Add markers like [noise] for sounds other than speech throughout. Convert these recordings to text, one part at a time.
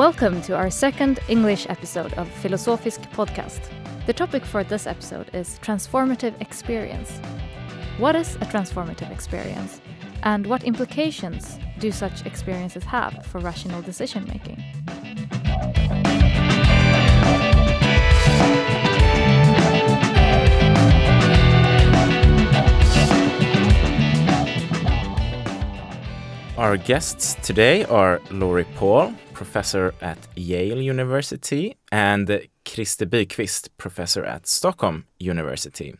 Welcome to our second English episode of Philosophisk Podcast. The topic for this episode is transformative experience. What is a transformative experience? And what implications do such experiences have for rational decision making? Our guests today are Laurie Paul, professor at Yale University, and Krister Bykvist, professor at Stockholm University.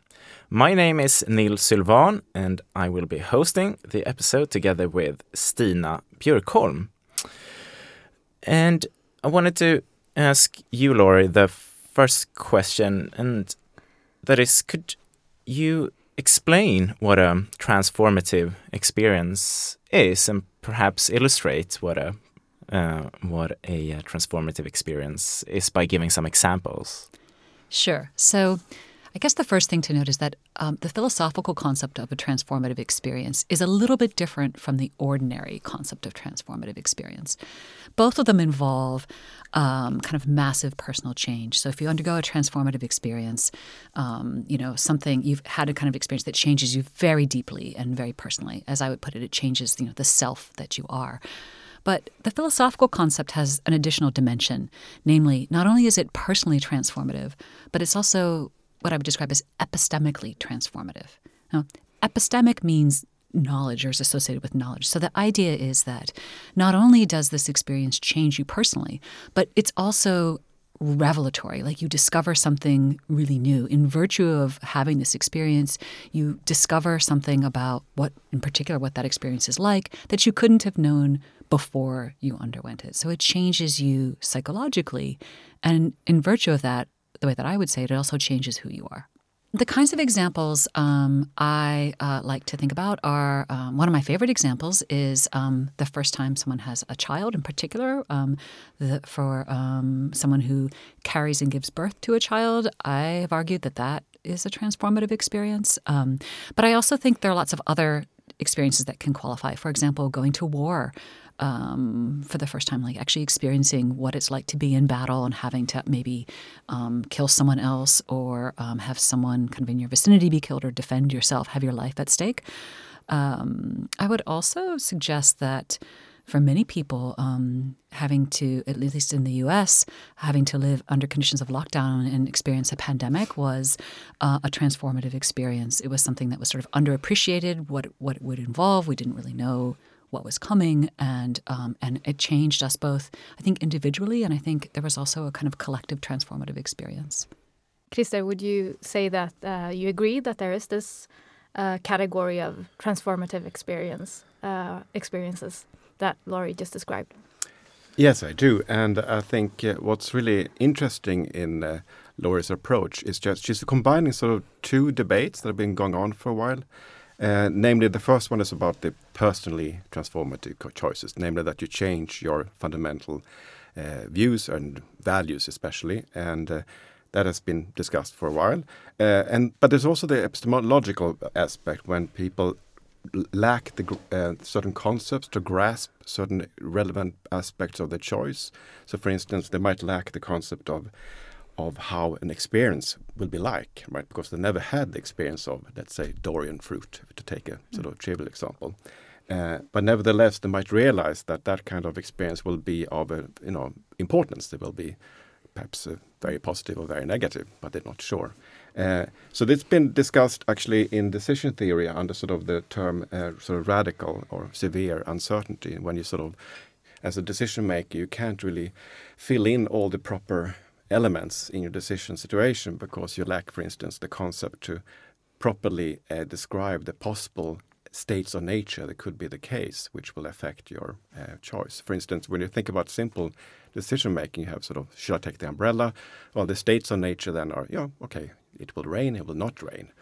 My name is Neil Sylvan, and I will be hosting the episode together with Stina Björkholm. And I wanted to ask you, Laurie, the first question, and that is could you explain what a transformative experience is and perhaps illustrate what a uh, what a uh, transformative experience is by giving some examples. Sure. So, I guess the first thing to note is that um, the philosophical concept of a transformative experience is a little bit different from the ordinary concept of transformative experience. Both of them involve um, kind of massive personal change. So if you undergo a transformative experience, um, you know something you've had a kind of experience that changes you very deeply and very personally. As I would put it, it changes you know the self that you are. But the philosophical concept has an additional dimension. Namely, not only is it personally transformative, but it's also what I would describe as epistemically transformative. Now, epistemic means knowledge or is associated with knowledge. So the idea is that not only does this experience change you personally, but it's also revelatory. Like you discover something really new. In virtue of having this experience, you discover something about what, in particular, what that experience is like that you couldn't have known before you underwent it. So it changes you psychologically. And in virtue of that, the way that I would say it, it also changes who you are. The kinds of examples um, I uh, like to think about are um, one of my favorite examples is um, the first time someone has a child, in particular, um, the, for um, someone who carries and gives birth to a child. I have argued that that is a transformative experience. Um, but I also think there are lots of other experiences that can qualify. For example, going to war um, for the first time, like actually experiencing what it's like to be in battle and having to maybe um, kill someone else or um, have someone kind of in your vicinity be killed or defend yourself, have your life at stake. Um, I would also suggest that for many people, um, having to, at least in the US, having to live under conditions of lockdown and experience a pandemic was uh, a transformative experience. It was something that was sort of underappreciated, what, what it would involve. We didn't really know what was coming, and um, and it changed us both. I think individually, and I think there was also a kind of collective transformative experience. Krister, would you say that uh, you agree that there is this uh, category of transformative experience uh, experiences that Laurie just described? Yes, I do, and I think uh, what's really interesting in uh, Laurie's approach is just she's combining sort of two debates that have been going on for a while. Uh, namely, the first one is about the personally transformative choices, namely that you change your fundamental uh, views and values, especially, and uh, that has been discussed for a while. Uh, and but there's also the epistemological aspect when people lack the uh, certain concepts to grasp certain relevant aspects of the choice. So, for instance, they might lack the concept of of how an experience will be like, right? Because they never had the experience of, let's say, durian fruit, to take a sort of trivial example. Uh, but nevertheless, they might realize that that kind of experience will be of a, you know importance. They will be perhaps uh, very positive or very negative, but they're not sure. Uh, so has been discussed actually in decision theory under sort of the term uh, sort of radical or severe uncertainty. When you sort of, as a decision maker, you can't really fill in all the proper elements in your decision situation because you lack, for instance, the concept to properly uh, describe the possible states of nature that could be the case, which will affect your uh, choice. For instance, when you think about simple decision making, you have sort of, should I take the umbrella? Well, the states of nature then are, you know, okay, it will rain, it will not rain.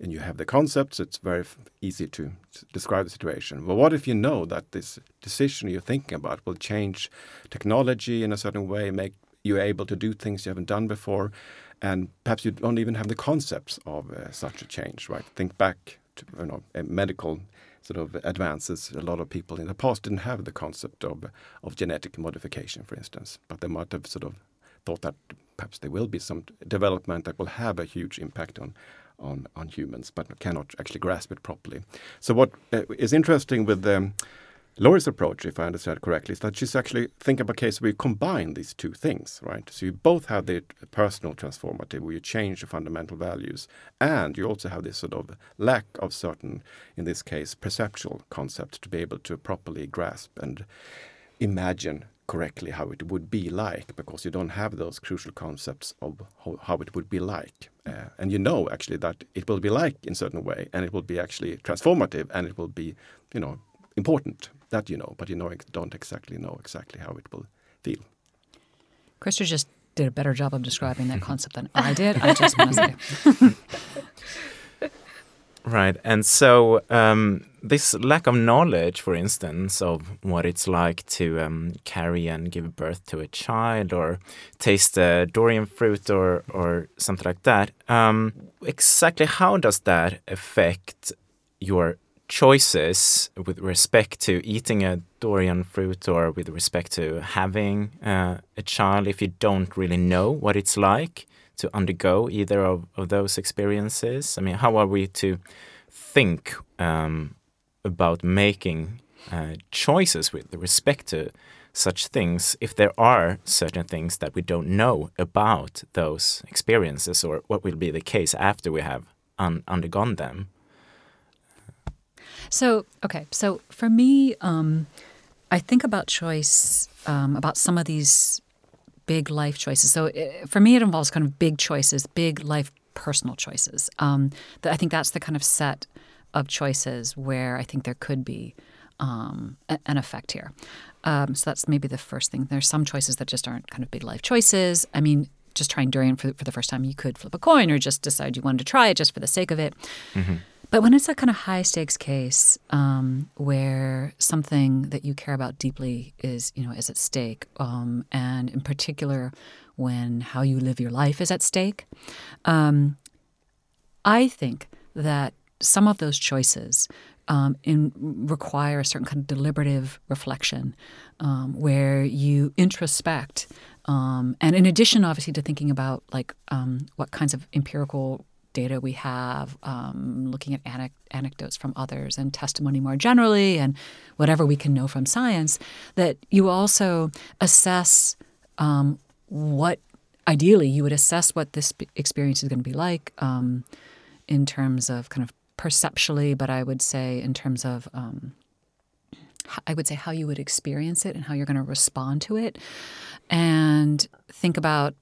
And you have the concepts, it's very easy to describe the situation. But what if you know that this decision you're thinking about will change technology in a certain way, make you're able to do things you haven't done before, and perhaps you don't even have the concepts of uh, such a change. Right? Think back to you know medical sort of advances. A lot of people in the past didn't have the concept of of genetic modification, for instance, but they might have sort of thought that perhaps there will be some development that will have a huge impact on on, on humans, but cannot actually grasp it properly. So what uh, is interesting with um, Laurie's approach, if I understand correctly, is that she's actually thinking about a case where you combine these two things, right? So you both have the personal transformative, where you change the fundamental values, and you also have this sort of lack of certain, in this case, perceptual concept to be able to properly grasp and imagine correctly how it would be like because you don't have those crucial concepts of how, how it would be like. Uh, and you know actually that it will be like in certain way and it will be actually transformative and it will be, you know, important that you know, but you know don't exactly know exactly how it will feel. Krister just did a better job of describing that [laughs] concept than I did. I just want to say. [laughs] Right. And so um, this lack of knowledge, for instance, of what it's like to um, carry and give birth to a child or taste a durian fruit or, or something like that, um, exactly how does that affect your choices with respect to eating a durian fruit or with respect to having uh, a child if you don't really know what it's like? to undergo either of, of those experiences? I mean, how are we to think um, about making uh, choices with respect to such things if there are certain things that we don't know about those experiences or what will be the case after we have un undergone them? So, okay, so for me, um, I think about choice, um, about some of these big life choices. So it, for me, it involves kind of big choices, big life personal choices. Um, I think that's the kind of set of choices where I think there could be um, an effect here. Um, so that's maybe the first thing. There's some choices that just aren't kind of big life choices. I mean, just trying durian for, for the first time, you could flip a coin or just decide you wanted to try it just for the sake of it. Mm-hmm. But when it's a kind of high stakes case um, where something that you care about deeply is, you know, is at stake, um, and in particular when how you live your life is at stake, um, I think that some of those choices um, in, require a certain kind of deliberative reflection um, where you introspect. Um, and in addition, obviously, to thinking about like what kinds of empirical data we have, um, looking at anec- anecdotes from others and testimony more generally, and whatever we can know from science, that you also assess um, what, ideally, you would assess what this experience is going to be like um, in terms of kind of perceptually, but I would say in terms of um, I would say how you would experience it and how you're going to respond to it, and think about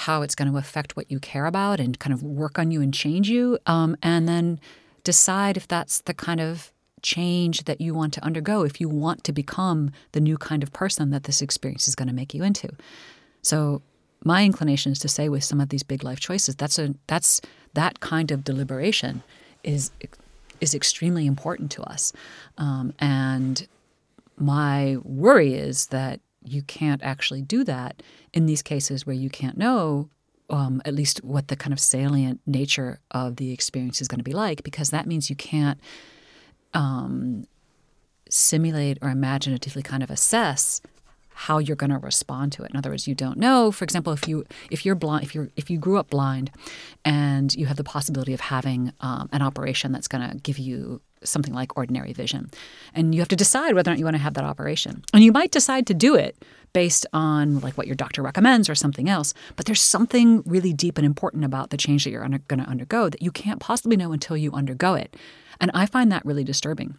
how it's going to affect what you care about and kind of work on you and change you. Um, and then decide if that's the kind of change that you want to undergo, if you want to become the new kind of person that this experience is going to make you into. So my inclination is to say with some of these big life choices, that's a that's that kind of deliberation is is extremely important to us. Um, and my worry is that you can't actually do that in these cases where you can't know um, at least what the kind of salient nature of the experience is going to be like, because that means you can't um, simulate or imaginatively kind of assess how you're going to respond to it. In other words, you don't know. For example, if you if you're blind, if you if you grew up blind, and you have the possibility of having um, an operation that's going to give you something like ordinary vision. And you have to decide whether or not you want to have that operation. And you might decide to do it based on like what your doctor recommends or something else, but there's something really deep and important about the change that you're under, going to undergo that you can't possibly know until you undergo it. And I find that really disturbing.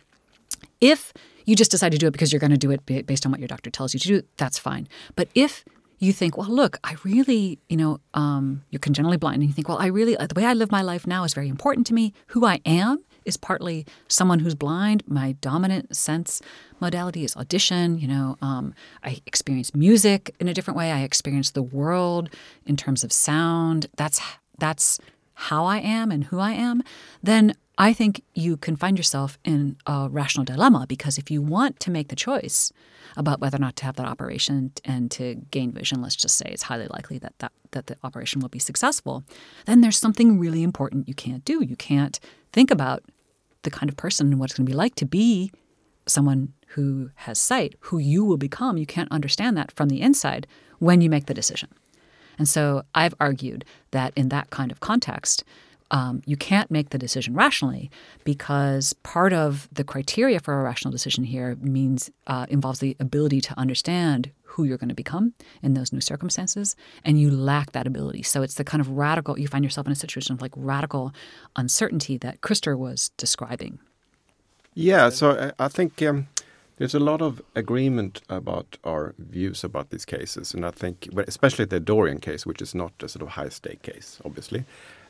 If you just decide to do it because you're going to do it based on what your doctor tells you to do, that's fine. But if you think, well, look, I really, you know, um, you're congenitally blind, and you think, well, I really, the way I live my life now is very important to me. Who I am is partly someone who's blind. My dominant sense modality is audition. You know, um, I experience music in a different way. I experience the world in terms of sound. That's that's how I am and who I am. Then I think you can find yourself in a rational dilemma because if you want to make the choice about whether or not to have that operation and to gain vision, let's just say it's highly likely that, that, that the operation will be successful, then there's something really important you can't do. You can't think about the kind of person and what it's going to be like to be someone who has sight, who you will become. You can't understand that from the inside when you make the decision. And so I've argued that in that kind of context, um, you can't make the decision rationally because part of the criteria for a rational decision here means uh, involves the ability to understand who you're going to become in those new circumstances, and you lack that ability. So it's the kind of radical you find yourself in a situation of like radical uncertainty that Krister was describing. Yeah, so uh, I think um, there's a lot of agreement about our views about these cases, and I think, especially the durian case, which is not a sort of high stake case, obviously,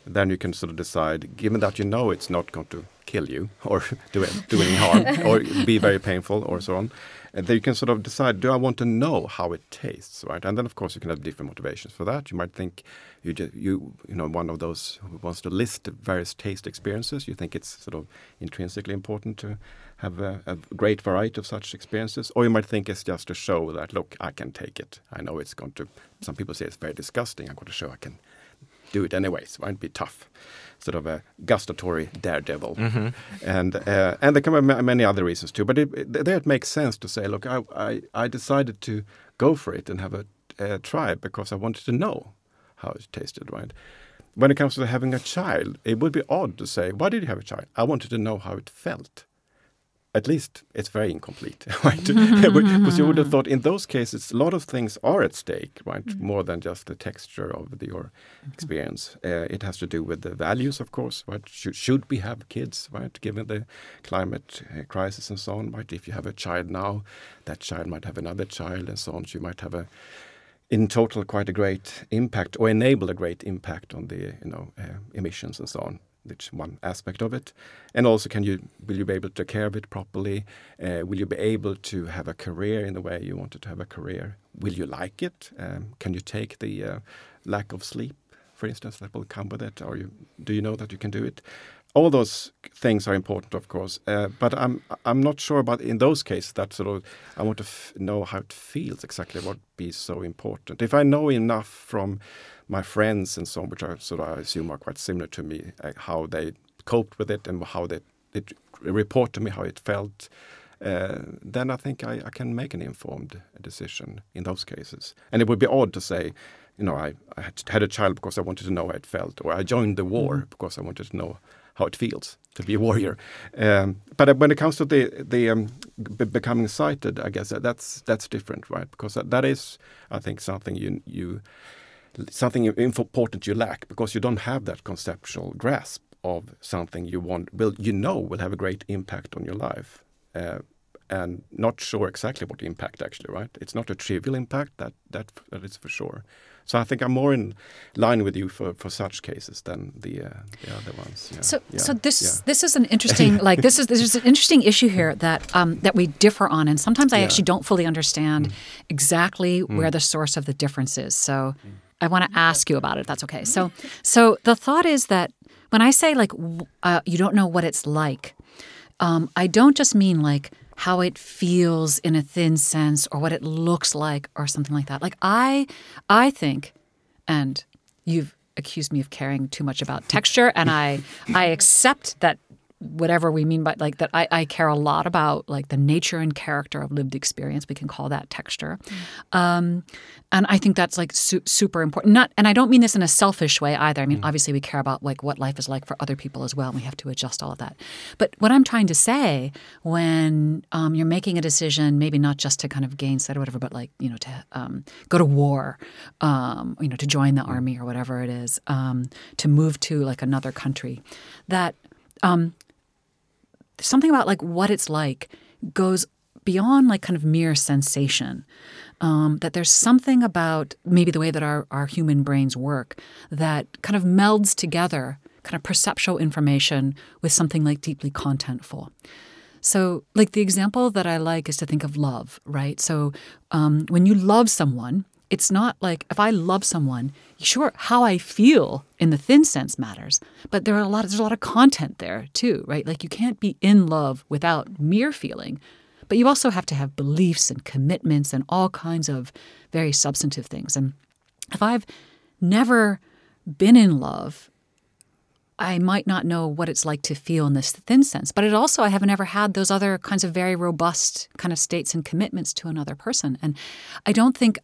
then you can sort of decide, given that you know it's not going to kill you or [laughs] do, it, do any harm or be very painful or so on, uh, then you can sort of decide, do I want to know how it tastes, right? And then of course you can have different motivations for that. You might think you just, you you know one of those who wants to list various taste experiences. You think it's sort of intrinsically important to have a, a great variety of such experiences, or you might think it's just to show that look, I can take it. I know it's going to. Some people say it's very disgusting. I'm going to show I can do it anyways. It might be tough, sort of a gustatory daredevil, mm-hmm. and uh, and there can be many other reasons too. But it, it, there it makes sense to say, look, I, I, I decided to go for it and have a, a try because I wanted to know how it tasted, right? When it comes to having a child, it would be odd to say, why did you have a child? I wanted to know how it felt at least it's very incomplete, [laughs] right? [laughs] because you would have thought in those cases, a lot of things are at stake, right? Mm. More than just the texture of the, your mm-hmm. experience. Uh, it has to do with the values, of course, right? Should, should we have kids, right? Given the climate uh, crisis and so on, right? If you have a child now, that child might have another child and so on. So you might have a, in total, quite a great impact or enable a great impact on the, you know, uh, emissions and so on which one aspect of it. And also, can you will you be able to care of it properly? Uh, will you be able to have a career in the way you wanted to have a career? Will you like it? Um, can you take the uh, lack of sleep, for instance, that will come with it? Or you, do you know that you can do it? All those things are important, of course, uh, but I'm I'm not sure about in those cases that sort of I want to know how it feels exactly. What be so important? If I know enough from my friends and so on, which I sort of I assume are quite similar to me, uh, how they coped with it and how they, report to me how it felt, uh, then I think I, I, can make an informed decision in those cases. And it would be odd to say, you know, I, I had a child because I wanted to know how it felt, or I joined the war mm. because I wanted to know how it feels to be a warrior. Um, but when it comes to the the um, becoming sighted, I guess that's that's different, right? Because that, that is, I think, something you you something important you lack because you don't have that conceptual grasp of something you want will you know will have a great impact on your life uh, and not sure exactly what the impact actually right it's not a trivial impact that that that is for sure so I think I'm more in line with you for, for such cases than the, uh, the other ones. Yeah. So yeah. so this yeah. this is an interesting [laughs] like this is there's an interesting issue here that um, that we differ on, and sometimes I actually don't fully understand mm. exactly mm. where the source of the difference is. So. Mm. I want to ask you about it. That's okay. So, so the thought is that when I say like uh, you don't know what it's like, um, I don't just mean like how it feels in a thin sense or what it looks like or something like that. Like I, I think, and you've accused me of caring too much about texture, and I, I accept that whatever we mean by like that I, I, care a lot about like the nature and character of lived experience we can call that texture mm. um, and i think that's like su- super important not and i don't mean this in a selfish way either i mean mm. obviously we care about like what life is like for other people as well and we have to adjust all of that but what i'm trying to say when um, you're making a decision maybe not just to kind of gain sight or whatever but like you know to um, go to war um, you know to join the mm. army or whatever it is um, to move to like another country that um, something about like what it's like goes beyond like kind of mere sensation. Um, that there's something about maybe the way that our, our human brains work that kind of melds together kind of perceptual information with something like deeply contentful. So, like the example that I like is to think of love, right? So, um, when you love someone, it's not like if I love someone, sure, how I feel in the thin sense matters, but there are a lot. There's a lot of content there too, right? Like you can't be in love without mere feeling, but you also have to have beliefs and commitments and all kinds of very substantive things. And if I've never been in love, I might not know what it's like to feel in this thin sense. But it also, I have never had those other kinds of very robust kind of states and commitments to another person. And I don't think,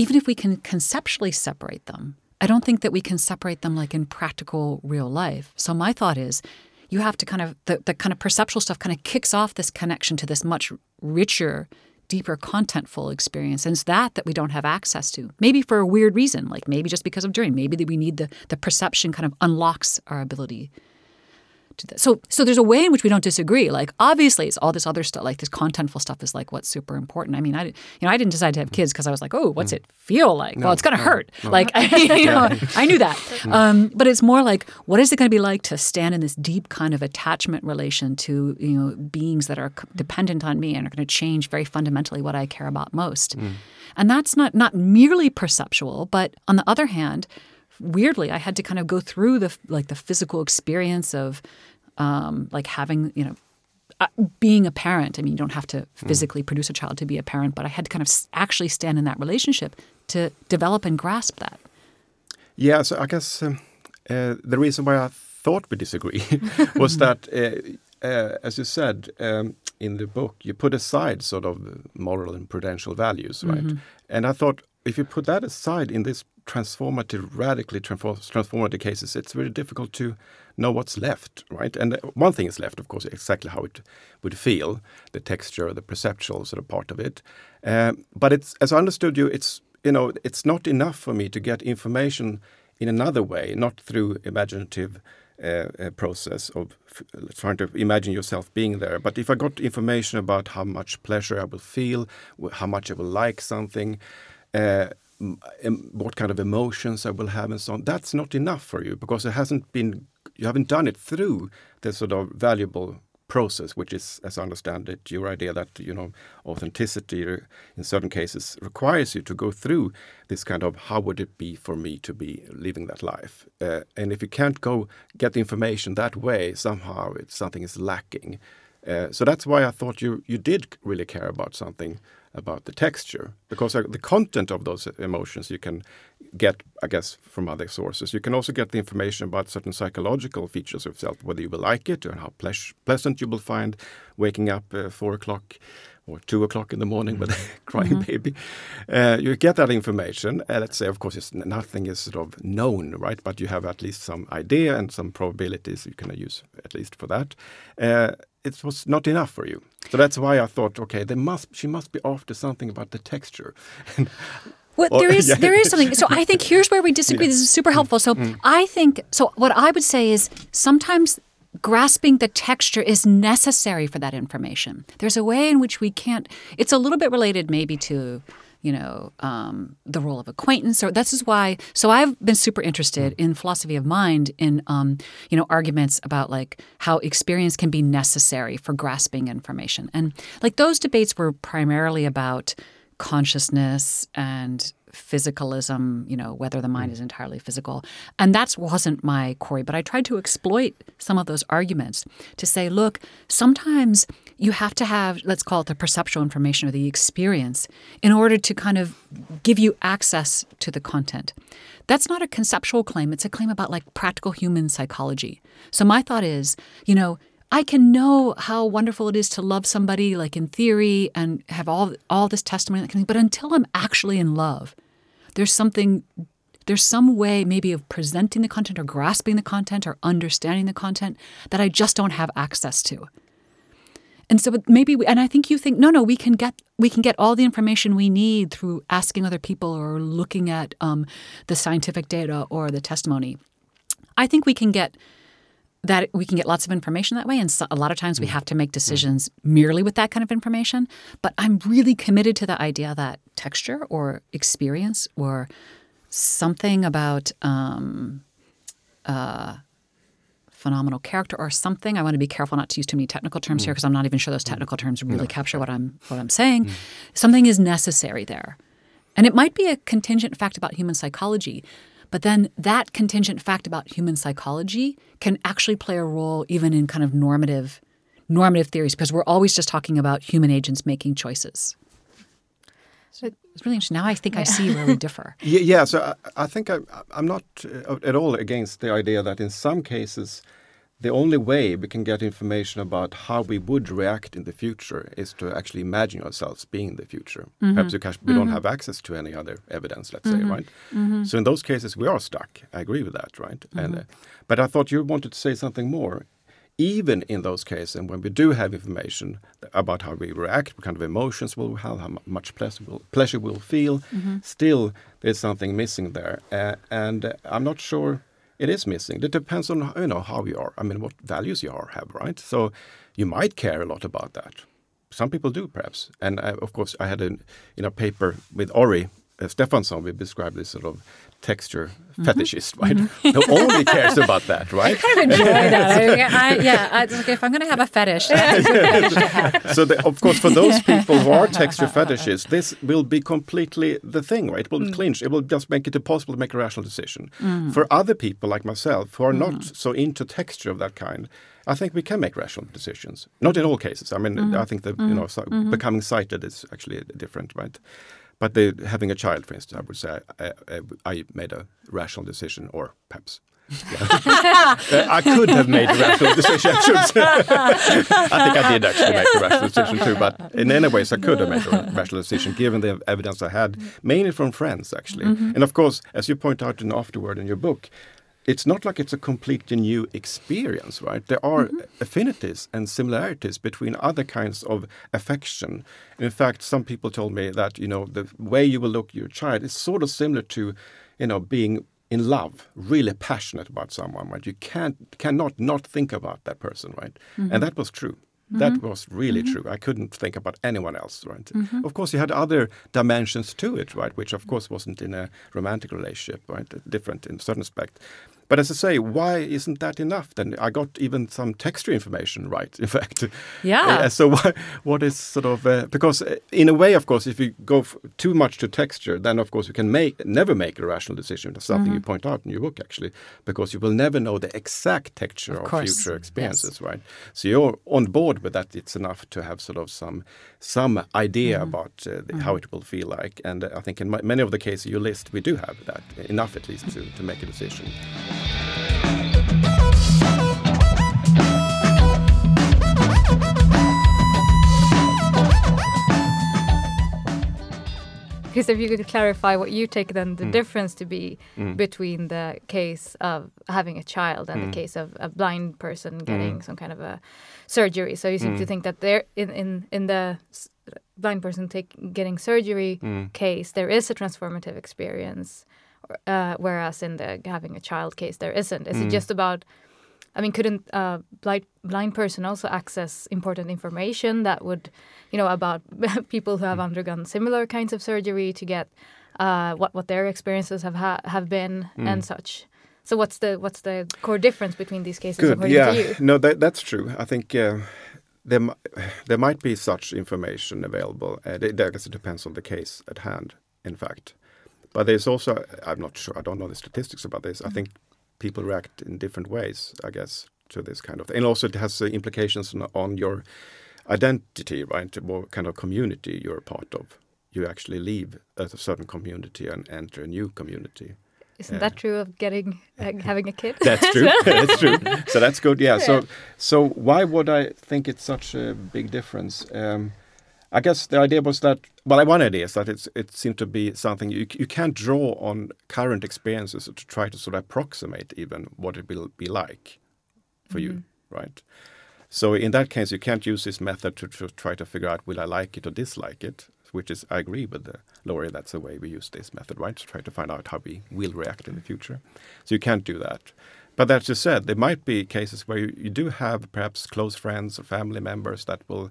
even if we can conceptually separate them, I don't think that we can separate them like in practical real life. So my thought is, you have to kind of the, the kind of perceptual stuff kind of kicks off this connection to this much richer deeper contentful experience and it's that that we don't have access to maybe for a weird reason like maybe just because of dream maybe that we need the the perception kind of unlocks our ability so so there's a way in which we don't disagree. Like obviously, it's all this other stuff, like this contentful stuff, is like what's super important. I mean, I you know I didn't decide to have kids because I was like, oh, what's mm. it feel like? No, well, it's gonna no, hurt. No. Like [laughs] you know, [laughs] I knew that. [laughs] Mm. Um, but it's more like, what is it going to be like to stand in this deep kind of attachment relation to you know beings that are dependent on me and are going to change very fundamentally what I care about most. Mm. And that's not not merely perceptual, but on the other hand weirdly, I had to kind of go through the like the physical experience of um, like having you know uh, being a parent. I mean, you don't have to mm. physically mm. produce a child to be a parent, but I had to kind of actually stand in that relationship to develop and grasp that. Yeah, so I guess um, uh, the reason why I thought we disagree [laughs] was [laughs] that, uh, uh, as you said um, in the book, you put aside sort of moral and prudential values, right? Mm-hmm. And I thought if you put that aside in this transformative, radically transformative cases, it's very difficult to know what's left, right? And one thing is left, of course, exactly how it would feel, the texture, the perceptual sort of part of it. Um, but it's, as I understood you, it's you know, it's not enough for me to get information in another way, not through imaginative uh, uh, process of trying to imagine yourself being there. But if I got information about how much pleasure I will feel, how much I will like something, uh, what kind of emotions I will have and so on. That's not enough for you because it hasn't been you haven't done it through the sort of valuable process, which is, as I understand it, your idea that you know authenticity in certain cases requires you to go through this kind of how would it be for me to be living that life, uh, and if you can't go get the information that way, somehow it's something is lacking. Uh, so that's why I thought you you did really care about something about the texture because uh, the content of those emotions you can get i guess from other sources you can also get the information about certain psychological features of self whether you will like it or how ple pleasant you will find waking up uh, four o'clock or two o'clock in the morning mm -hmm. with a [laughs] crying mm -hmm. baby. Uh, you get that information. Uh, let's say, of course, nothing is sort of known, right? But you have at least some idea and some probabilities you can use at least for that. It was not enough for you. So that's why I thought, okay, they must she must be after something about the texture. [laughs] Well, there is [laughs] there is something. So I think here's where we disagree. Yeah. This is super helpful. So mm. I think so. What I would say is sometimes grasping the texture is necessary for that information. There's a way in which we can't. It's a little bit related, maybe to you know um, the role of acquaintance or this is why so i've been super interested in philosophy of mind in um, you know arguments about like how experience can be necessary for grasping information. And like those debates were primarily about consciousness and physicalism, you know, whether the mind mm. is entirely physical. And that wasn't my quarry, but I tried to exploit some of those arguments to say, look, sometimes you have to have, let's call it the perceptual information or the experience in order to kind of give you access to the content. That's not a conceptual claim, it's a claim about like practical human psychology. So my thought is, you know, I can know how wonderful it is to love somebody, like in theory, and have all all this testimony, but until I'm actually in love, there's something there's some way maybe of presenting the content or grasping the content or understanding the content that I just don't have access to. And so maybe we, and I think you think no no we can get we can get all the information we need through asking other people or looking at um, the scientific data or the testimony. I think we can get that we can get lots of information that way and so, a lot of times we mm. have to make decisions mm. merely with that kind of information but i'm really committed to the idea that texture or experience or something about um, uh, phenomenal character or something i want to be careful not to use too many technical terms mm. here because i'm not even sure those mm. technical terms really no. capture what i'm what i'm saying mm. something is necessary there and it might be a contingent fact about human psychology but then that contingent fact about human psychology can actually play a role even in kind of normative normative theories because we're always just talking about human agents making choices. So It's really interesting. Now I think I see where we differ. [laughs] Yeah, yeah so I, I think I, I'm not uh, at all against the idea that in some cases, the only way we can get information about how we would react in the future is to actually imagine ourselves being in the future. Mm-hmm. Perhaps we don't have access to any other evidence, let's say, right? Mm-hmm. So in those cases, we are stuck. I agree with that, right? And uh, but I thought you wanted to say something more. Even in those cases, and when we do have information about how we react, what kind of emotions we'll have, how much pleasure we'll, pleasure we'll feel, still there's something missing there. Uh, and uh, I'm not sure it is missing. It depends on you know how you are. I mean, what values you are have, right? So you might care a lot about that. Some people do, perhaps. And uh, of course, I had a in a paper with Orri uh, Stefansson. We described this sort of texture mm-hmm. fetishist, right? Mm-hmm. [laughs] Who only cares about that, [laughs] right? I kind of enjoy that. I, I, yeah, I, okay, if I'm going to have a fetish, that's a good fetish to have. so the, of course for those [laughs] people who are texture fetishists this will be completely the thing right it will mm. clinch it will just make it impossible to make a rational decision mm. for other people like myself who are not mm. so into texture of that kind I think we can make rational decisions. Not in all cases. I mean, mm-hmm. I think that you know, so becoming sighted is actually different, right? But the, having a child, for instance, I would say I, I, I made a rational decision, or perhaps. Uh, [laughs] I could have made a rational decision. I, should say. [laughs] I think I did actually make a rational [laughs] decision too, but in any ways I could have made a rational decision given the evidence I had, mainly from friends actually. And of course, as you point out in afterward in your book, it's not like it's a completely new experience, right? There are mm-hmm. affinities and similarities between other kinds of affection. In fact, some people told me that you know the way you will look at your child is sort of similar to, you know, being in love, really passionate about someone, right? You can't cannot not think about that person, right? And mm-hmm. that was true. That mm-hmm. was really true. I couldn't think about anyone else, right? Of course, you had other dimensions to it, right? Which, of course, wasn't in a romantic relationship, right? Different in certain aspect. But as I say, why isn't that enough? Then I got even some texture information right. [laughs] In fact, Yeah. Uh, so why, what is sort of uh, because uh, in a way, of course, if you go f- too much to texture, then of course you can make never make a rational decision. That's something you point out in your book, actually, because you will never know the exact texture of, course, future yes. experiences, right? So you're on board with that. It's enough to have sort of some some idea about uh, the, how it will feel like. And uh, I think in ma- many of the cases you list, we do have that enough at least to, to make a decision. Because if you could clarify what you take then Mm. the difference to be between the case of having a child and Mm. the case of a blind person getting some kind of a surgery. So you seem Mm. to think that there in in in the blind person take getting surgery Mm. case there is a transformative experience, uh, whereas in the having a child case there isn't. Is Mm. it just about? I mean, couldn't a blind blind person also access important information that would, you know, about [laughs] people who Mm. have undergone similar kinds of surgery to get uh, what what their experiences have ha- have been Mm. and such. So what's the what's the core difference between these cases Good. according Yeah. to you? No, that, that's true. I think uh, there there might be such information available. Uh, I guess it depends on the case at hand. In fact, but there's also I'm not sure. I don't know the statistics about this. I think people react in different ways. I guess to this kind of thing, and also it has uh, implications on, on your identity, right? What kind of community you're a part of. You actually leave a certain community and enter a new community. Isn't that true of getting [laughs] uh, having a kid? That's true. [laughs] that's true. So that's good. Yeah. So so why would I think it's such a big difference? Um, I guess the idea was that well, one idea is that it's it seemed to be something you you can't draw on current experiences to try to sort of approximate even what it will be like for you, mm-hmm. right? So in that case, you can't use this method to, to try to figure out will I like it or dislike it, which is I agree with the Laurie. That's the way we use this method, right? To try to find out how we will react in the future. So you can't do that. But that you said, there might be cases where you, you do have perhaps close friends or family members that will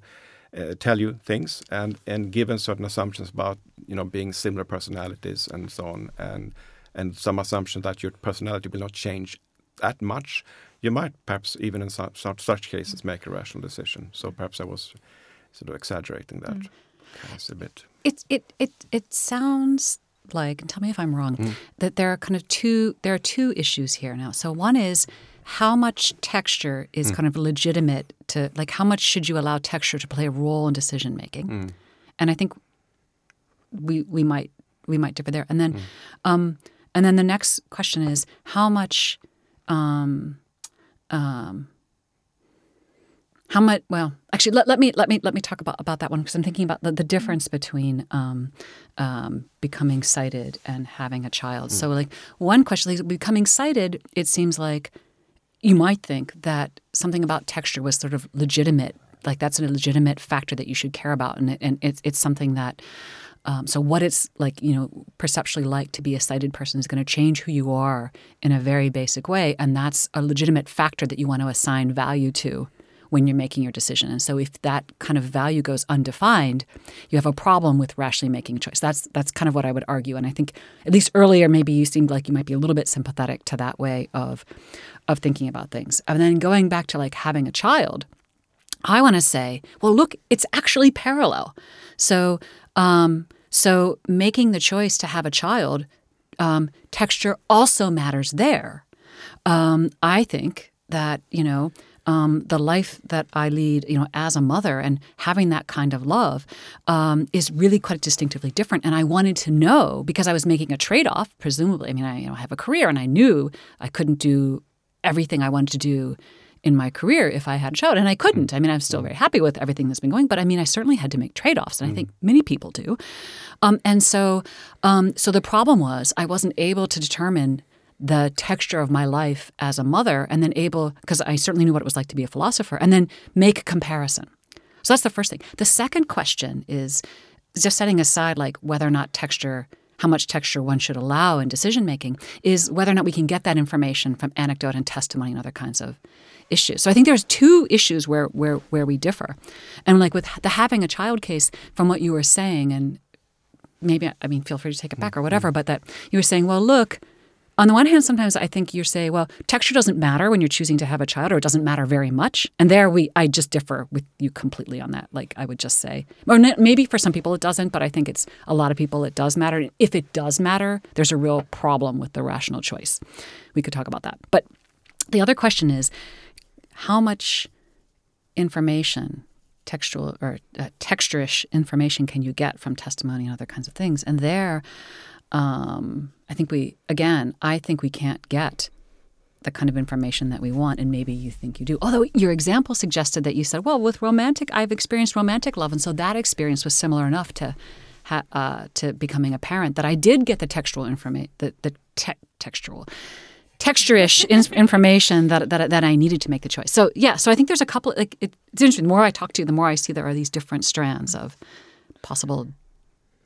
uh, tell you things, and and given certain assumptions about you know being similar personalities and so on, and and some assumption that your personality will not change that much, you might perhaps even in such, such, cases make a rational decision. So perhaps I was sort of exaggerating that case a bit. It it it it sounds like, and tell me if I'm wrong, that there are kind of two there are two issues here now. So one is how much texture is kind of legitimate to like how much should you allow texture to play a role in decision making? And I think we we might we might differ there. And then, mm. um, and then the next question is how much, um, um, how much? Well, actually, let, let me let me let me talk about about that one because I'm thinking about the, the difference between um, um, becoming sighted and having a child. Mm. So, like one question, like becoming sighted, it seems like you might think that something about texture was sort of legitimate, like that's a legitimate factor that you should care about, and, it, and it's it's something that um, so what it's like, you know, perceptually like to be a sighted person is going to change who you are in a very basic way, and that's a legitimate factor that you want to assign value to when you're making your decision. And so if that kind of value goes undefined, you have a problem with rationally making a choice. That's that's kind of what I would argue. And I think at least earlier maybe you seemed like you might be a little bit sympathetic to that way of of thinking about things. And then going back to like having a child, I want to say, well, look, it's actually parallel. So um, so making the choice to have a child, um, texture also matters there. Um, I think that you know um, the life that I lead, you know, as a mother and having that kind of love um, is really quite distinctively different. And I wanted to know because I was making a trade off, presumably. I mean, I you know, have a career, and I knew I couldn't do everything I wanted to do in my career if I had a child. And I couldn't. I mean, I'm still very happy with everything that's been going, but I mean, I certainly had to make trade offs, and I think many people do. Um, and so, um, so the problem was I wasn't able to determine the texture of my life as a mother, and then able because I certainly knew what it was like to be a philosopher, and then make a comparison. So that's the first thing. The second question is just setting aside like whether or not texture how much texture one should allow in decision making is whether or not we can get that information from anecdote and testimony and other kinds of issues. So I think there's two issues where where where we differ. And like with the having a child case from what you were saying and maybe I mean feel free to take it back or mm-hmm. whatever, but that you were saying, well, look, on the one hand, sometimes I think you say, well, texture doesn't matter when you're choosing to have a child, or it doesn't matter very much. And there, we, I just differ with you completely on that. Like I would just say, or maybe for some people it doesn't, but I think it's a lot of people it does matter. If it does matter, there's a real problem with the rational choice. We could talk about that. But the other question is, how much information textual or uh, texturish information can you get from testimony and other kinds of things and there um, i think we again i think we can't get the kind of information that we want and maybe you think you do although your example suggested that you said well with romantic i've experienced romantic love and so that experience was similar enough to ha- uh, to becoming a parent that i did get the textual information the, the te- textual texture-ish [laughs] information that, that that I needed to make the choice. So yeah, so I think there's a couple. Like it, it's interesting. The more I talk to you, the more I see there are these different strands of possible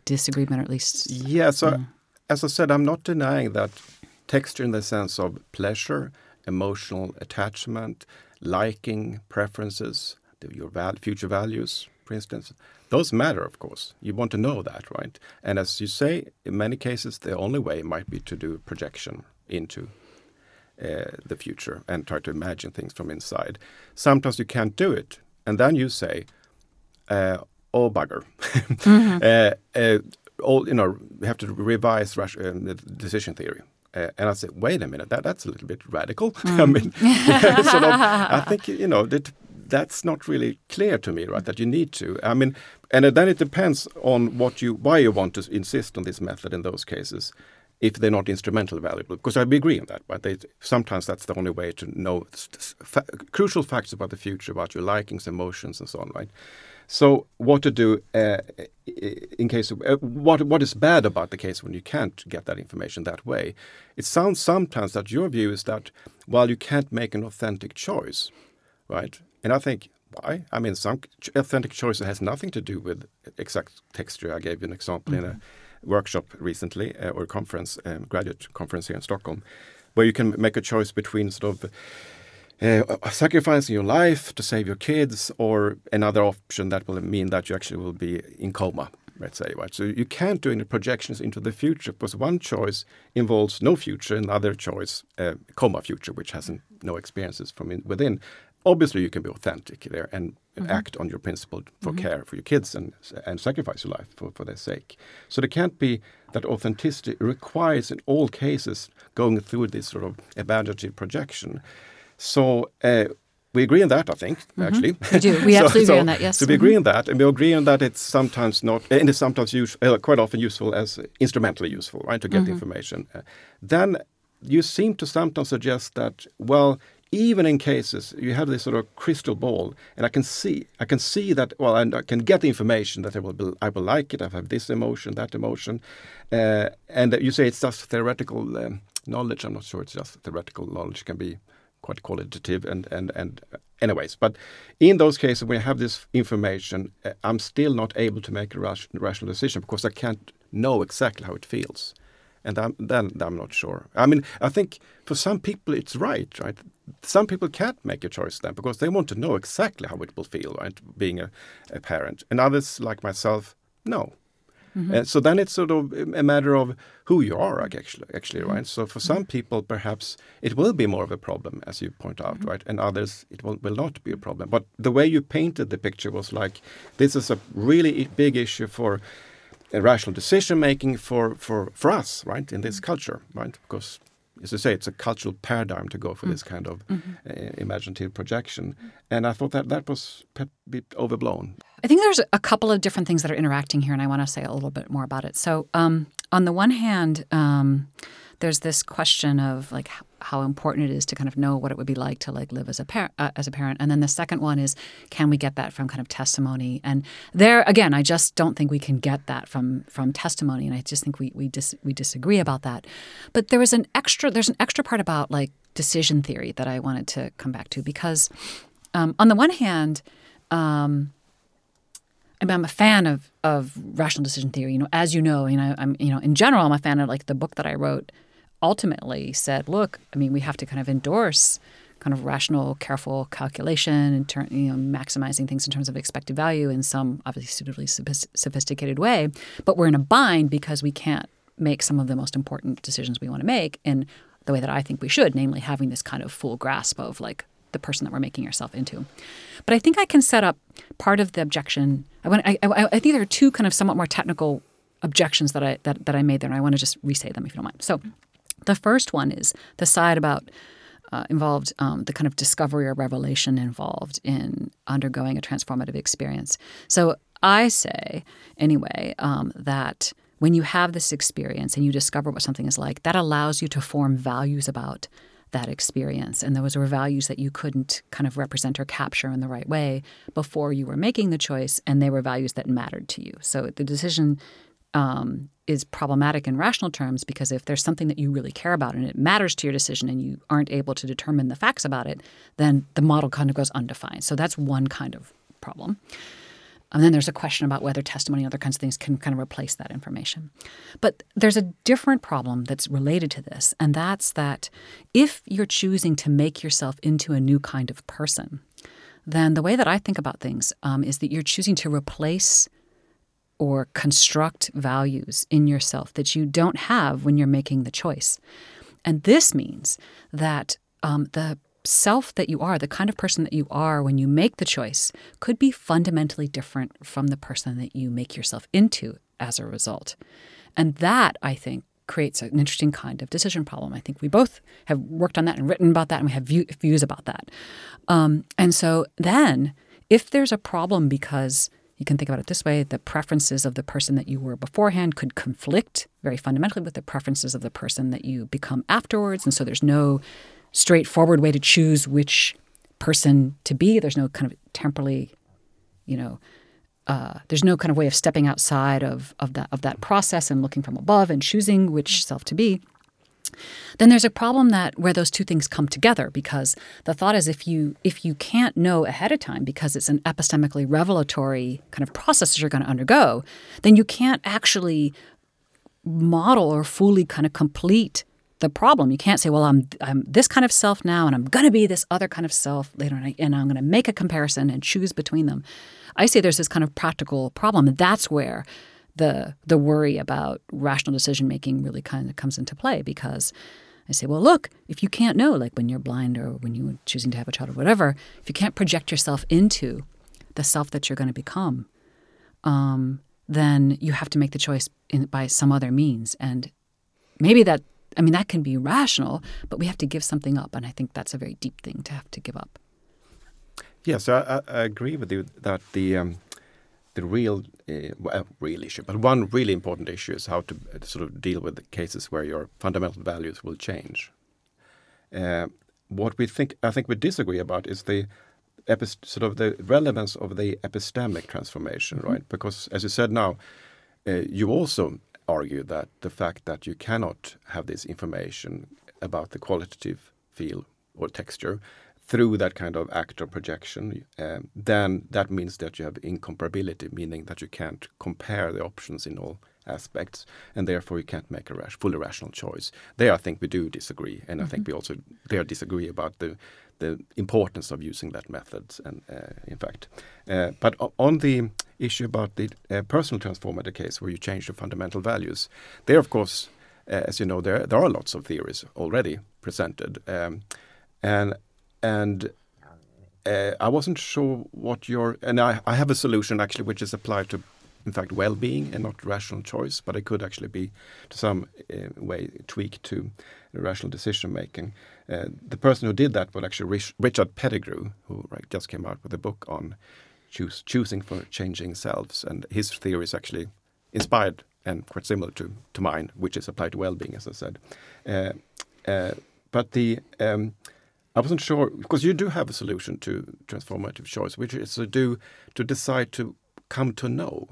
disagreement, or at least yeah. So mm. As I said, I'm not denying that texture in the sense of pleasure, emotional attachment, liking, preferences, your val- future values, for instance. Those matter, of course. You want to know that, right? And as you say, in many cases, the only way might be to do projection into uh, the future and try to imagine things from inside. Sometimes you can't do it, and then you say, uh, "Oh bugger!" [laughs] mm-hmm. uh, all you know, we have to revise um, decision theory. Uh, and I say, wait a minute, that, that's a little bit radical. Mm. [laughs] I mean, [laughs] sort of, I think you know that that's not really clear to me, right? That you need to. I mean, and then it depends on what you, why you want to insist on this method in those cases if they're not instrumentally valuable. Because I agree on that, but they, sometimes that's the only way to know fa crucial facts about the future, about your likings, emotions, and so on, right? So, what to do uh, in case of uh, what what is bad about the case when you can't get that information that way? It sounds sometimes that your view is that while you can't make an authentic choice, right? And I think why? I mean, some authentic choice has nothing to do with exact texture. I gave you an example mm -hmm. in a mm-hmm workshop recently uh, or conference, um, graduate conference here in Stockholm, where you can make a choice between sort of uh, sacrificing your life to save your kids or another option that will mean that you actually will be in coma let's say right so you can't do any projections into the future because one choice involves no future another choice uh, coma future which has no experiences from in, within obviously you can be authentic there and mm-hmm. act on your principle for mm-hmm. care for your kids and and sacrifice your life for, for their sake. So there can't be that authenticity requires in all cases going through this sort of evaluative projection. So uh, we agree on that, I think, actually. We do. We [laughs] absolutely agree on that, yes. So we Mhm. agree on that, and we agree on that it's sometimes not, and it's sometimes use, uh, quite often useful as instrumentally useful, right, to get Mm-hmm. information. Uh, then you seem to sometimes suggest that, well, even in cases you have this sort of crystal ball, and I can see, I can see that, well, and I can get the information that I will, be, I will like it. I have this emotion, that emotion, uh, and you say it's just theoretical um, knowledge. I'm not sure it's just theoretical knowledge. It can be quite qualitative and and and anyways but in those cases when i have this information uh, i'm still not able to make a rational decision because i can't know exactly how it feels. And I'm, then i'm not sure. I mean i think for some people it's right right? Some people can't make a choice then because they want to know exactly how it will feel right being a, a parent. And others like myself no and so then it's sort of a matter of who you are, actually, actually, mm-hmm. right? So for mm-hmm. some people, perhaps it will be more of a problem, as you point out, right? And others, it will, will not be a problem. But the way you painted the picture was like this is a really big issue for uh, rational decision making for, for, for us, right? In this culture, right? Because as you say, it's a cultural paradigm to go for this kind of uh, imaginative projection. And I thought that that was a bit overblown. I think there's a couple of different things that are interacting here, and I want to say a little bit more about it. So, um, on the one hand, um, there's this question of like how important it is to kind of know what it would be like to like live as a parent, uh, as a parent, and then the second one is can we get that from kind of testimony? And there again, I just don't think we can get that from from testimony, and I just think we we dis- we disagree about that. But there was an extra there's an extra part about like decision theory that I wanted to come back to because um, on the one hand. Um, I mean, I'm a fan of of rational decision theory. You know, as you know, you know, I'm you know, in general, I'm a fan of like the book that I wrote. Ultimately, said, look, I mean, we have to kind of endorse kind of rational, careful calculation and turn, you know, maximizing things in terms of expected value in some obviously suitably sophisticated way. But we're in a bind because we can't make some of the most important decisions we want to make in the way that I think we should, namely having this kind of full grasp of like the person that we're making yourself into. But I think I can set up part of the objection. I want. I, I, I think there are two kind of somewhat more technical objections that I that, that I made there, and I want to just re-say them if you don't mind. So, the first one is the side about uh, involved um, the kind of discovery or revelation involved in undergoing a transformative experience. So I say anyway um, that when you have this experience and you discover what something is like, that allows you to form values about that experience. And those were values that you couldn't kind of represent or capture in the right way before you were making the choice, and they were values that mattered to you. So the decision um, is problematic in rational terms because if there's something that you really care about and it matters to your decision and you aren't able to determine the facts about it, then the model kind of goes undefined. So that's one kind of problem. And then there's a question about whether testimony and other kinds of things can kind of replace that information. But there's a different problem that's related to this, and that's that if you're choosing to make yourself into a new kind of person, then the way that I think about things um, is that you're choosing to replace or construct values in yourself that you don't have when you're making the choice. And this means that um, the self that you are, the kind of person that you are when you make the choice, could be fundamentally different from the person that you make yourself into as a result. And that, I think, creates an interesting kind of decision problem. I think we both have worked on that and written about that, and we have view, views about that. Um, and so then, if there's a problem because you can think about it this way the preferences of the person that you were beforehand could conflict very fundamentally with the preferences of the person that you become afterwards. And so there's no straightforward way to choose which person to be. There's no kind of temporally, you know, uh, there's no kind of way of stepping outside of, of that of that process and looking from above and choosing which self to be. Then there's a problem that where those two things come together because the thought is if you if you can't know ahead of time because it's an epistemically revelatory kind of process that you're going to undergo, then you can't actually model or fully kind of complete the problem. You can't say, well, I'm I'm this kind of self now, and I'm going to be this other kind of self later, and, I, and I'm going to make a comparison and choose between them. I say there's this kind of practical problem, and that's where the the worry about rational decision making really kind of comes into play because I say, well, look, if you can't know, like when you're blind or when you're choosing to have a child or whatever, if you can't project yourself into the self that you're going to become, um, then you have to make the choice in, by some other means. And maybe that, I mean, that can be rational, but we have to give something up. And I think that's a very deep thing to have to give up. Yes, I, I, agree with you that the um, the real uh, well, real issue, but one really important issue is how to uh, sort of deal with the cases where your fundamental values will change. Uh, what we think, I think, we disagree about is the sort of the relevance of the epistemic transformation, mm -hmm. right? Because, as you said now, uh, you also argue that the fact that you cannot have this information about the qualitative feel or texture through that kind of actor projection, um, then that means that you have incomparability, meaning that you can't compare the options in all aspects, and therefore you can't make a rash, fully rational choice. There, I think we do disagree, and mm -hmm. I think mm-hmm. we also there disagree about the the importance of using that method. And uh, in fact, uh, but on the issue about the uh, personal transformative case where you change the fundamental values, there, of course, uh, as you know, there there are lots of theories already presented, um, and and uh, I wasn't sure what your and I, I have a solution actually which is applied to in fact well-being and not rational choice but it could actually be to some uh, way tweaked to rational decision making uh, the person who did that was actually Rich, Richard Pettigrew who right, just came out with a book on choose, choosing for changing selves. And his theory is actually inspired and quite similar to, to mine which is applied to well-being as I said. Uh, uh, but the um, I wasn't sure because you do have a solution to transformative choice, which is to do to decide to come to know,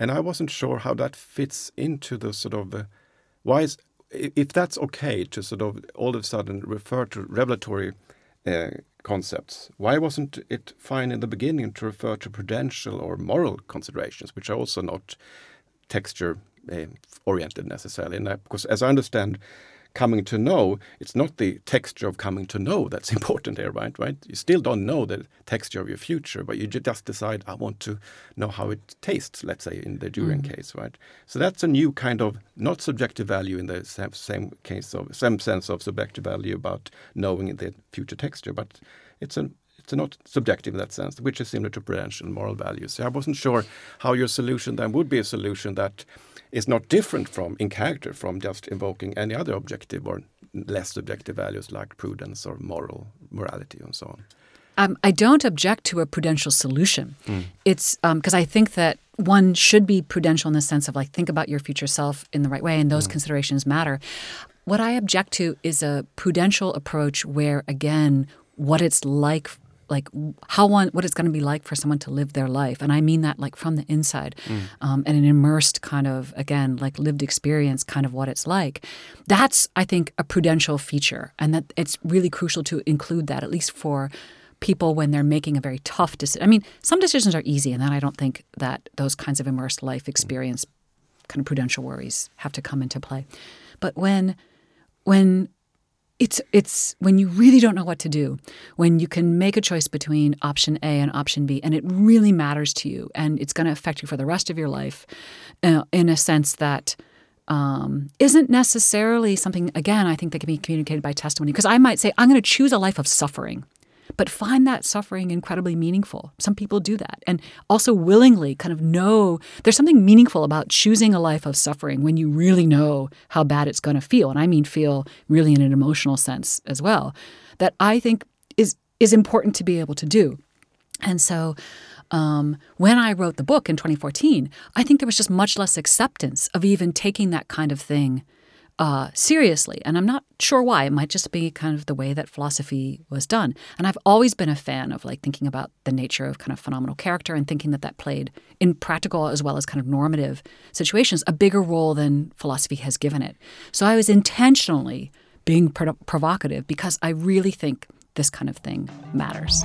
and I wasn't sure how that fits into the sort of uh, why is if that's okay to sort of all of a sudden refer to revelatory uh, concepts. Why wasn't it fine in the beginning to refer to prudential or moral considerations, which are also not texture uh, oriented necessarily? And I, because as I understand coming to know, it's not the texture of coming to know that's [laughs] important here, right? Right? You still don't know the texture of your future, but you just decide, I want to know how it tastes, let's say, in the Durian mm. case, right? So that's a new kind of not subjective value in the same, same case of same sense of subjective value about knowing the future texture, but it's a it's not subjective in that sense, which is similar to prudential moral values. So I wasn't sure how your solution then would be a solution that is not different from in character from just invoking any other objective or less subjective values like prudence or moral morality and so on. Um, I don't object to a prudential solution. Mm. It's because um, I think that one should be prudential in the sense of like think about your future self in the right way, and those mm. considerations matter. What I object to is a prudential approach where, again, what it's like like how one what it's going to be like for someone to live their life. And i mean that like from the inside mm. um, and an immersed kind of again like lived experience kind of what it's like. That's i think a prudential feature and that it's really crucial to include that at least for people when they're making a very tough decision i mean some decisions are easy and then i don't think that those kinds of immersed life experience kind of prudential worries have to come into play. But when when it's it's when you really don't know what to do, when you can make a choice between option A and option B, and it really matters to you, and it's going to affect you for the rest of your life, uh, in a sense that um, not necessarily something. Again, I think that can be communicated by testimony because I might say I'm going to choose a life of suffering but find that suffering incredibly meaningful. Some people do that. And also willingly kind of know there's something meaningful about choosing a life of suffering when you really know how bad it's going to feel. And I mean feel really in an emotional sense as well. That I think is is important to be able to do. And so um, when I wrote the book in 2014, I think there was just much less acceptance of even taking that kind of thing uh, seriously. And I'm not sure why. It might just be kind of the way that philosophy was done. And I've always been a fan of like thinking about the nature of kind of phenomenal character and thinking that that played in practical as well as kind of normative situations a bigger role than philosophy has given it. So I was intentionally being pro- provocative because I really think this kind of thing matters.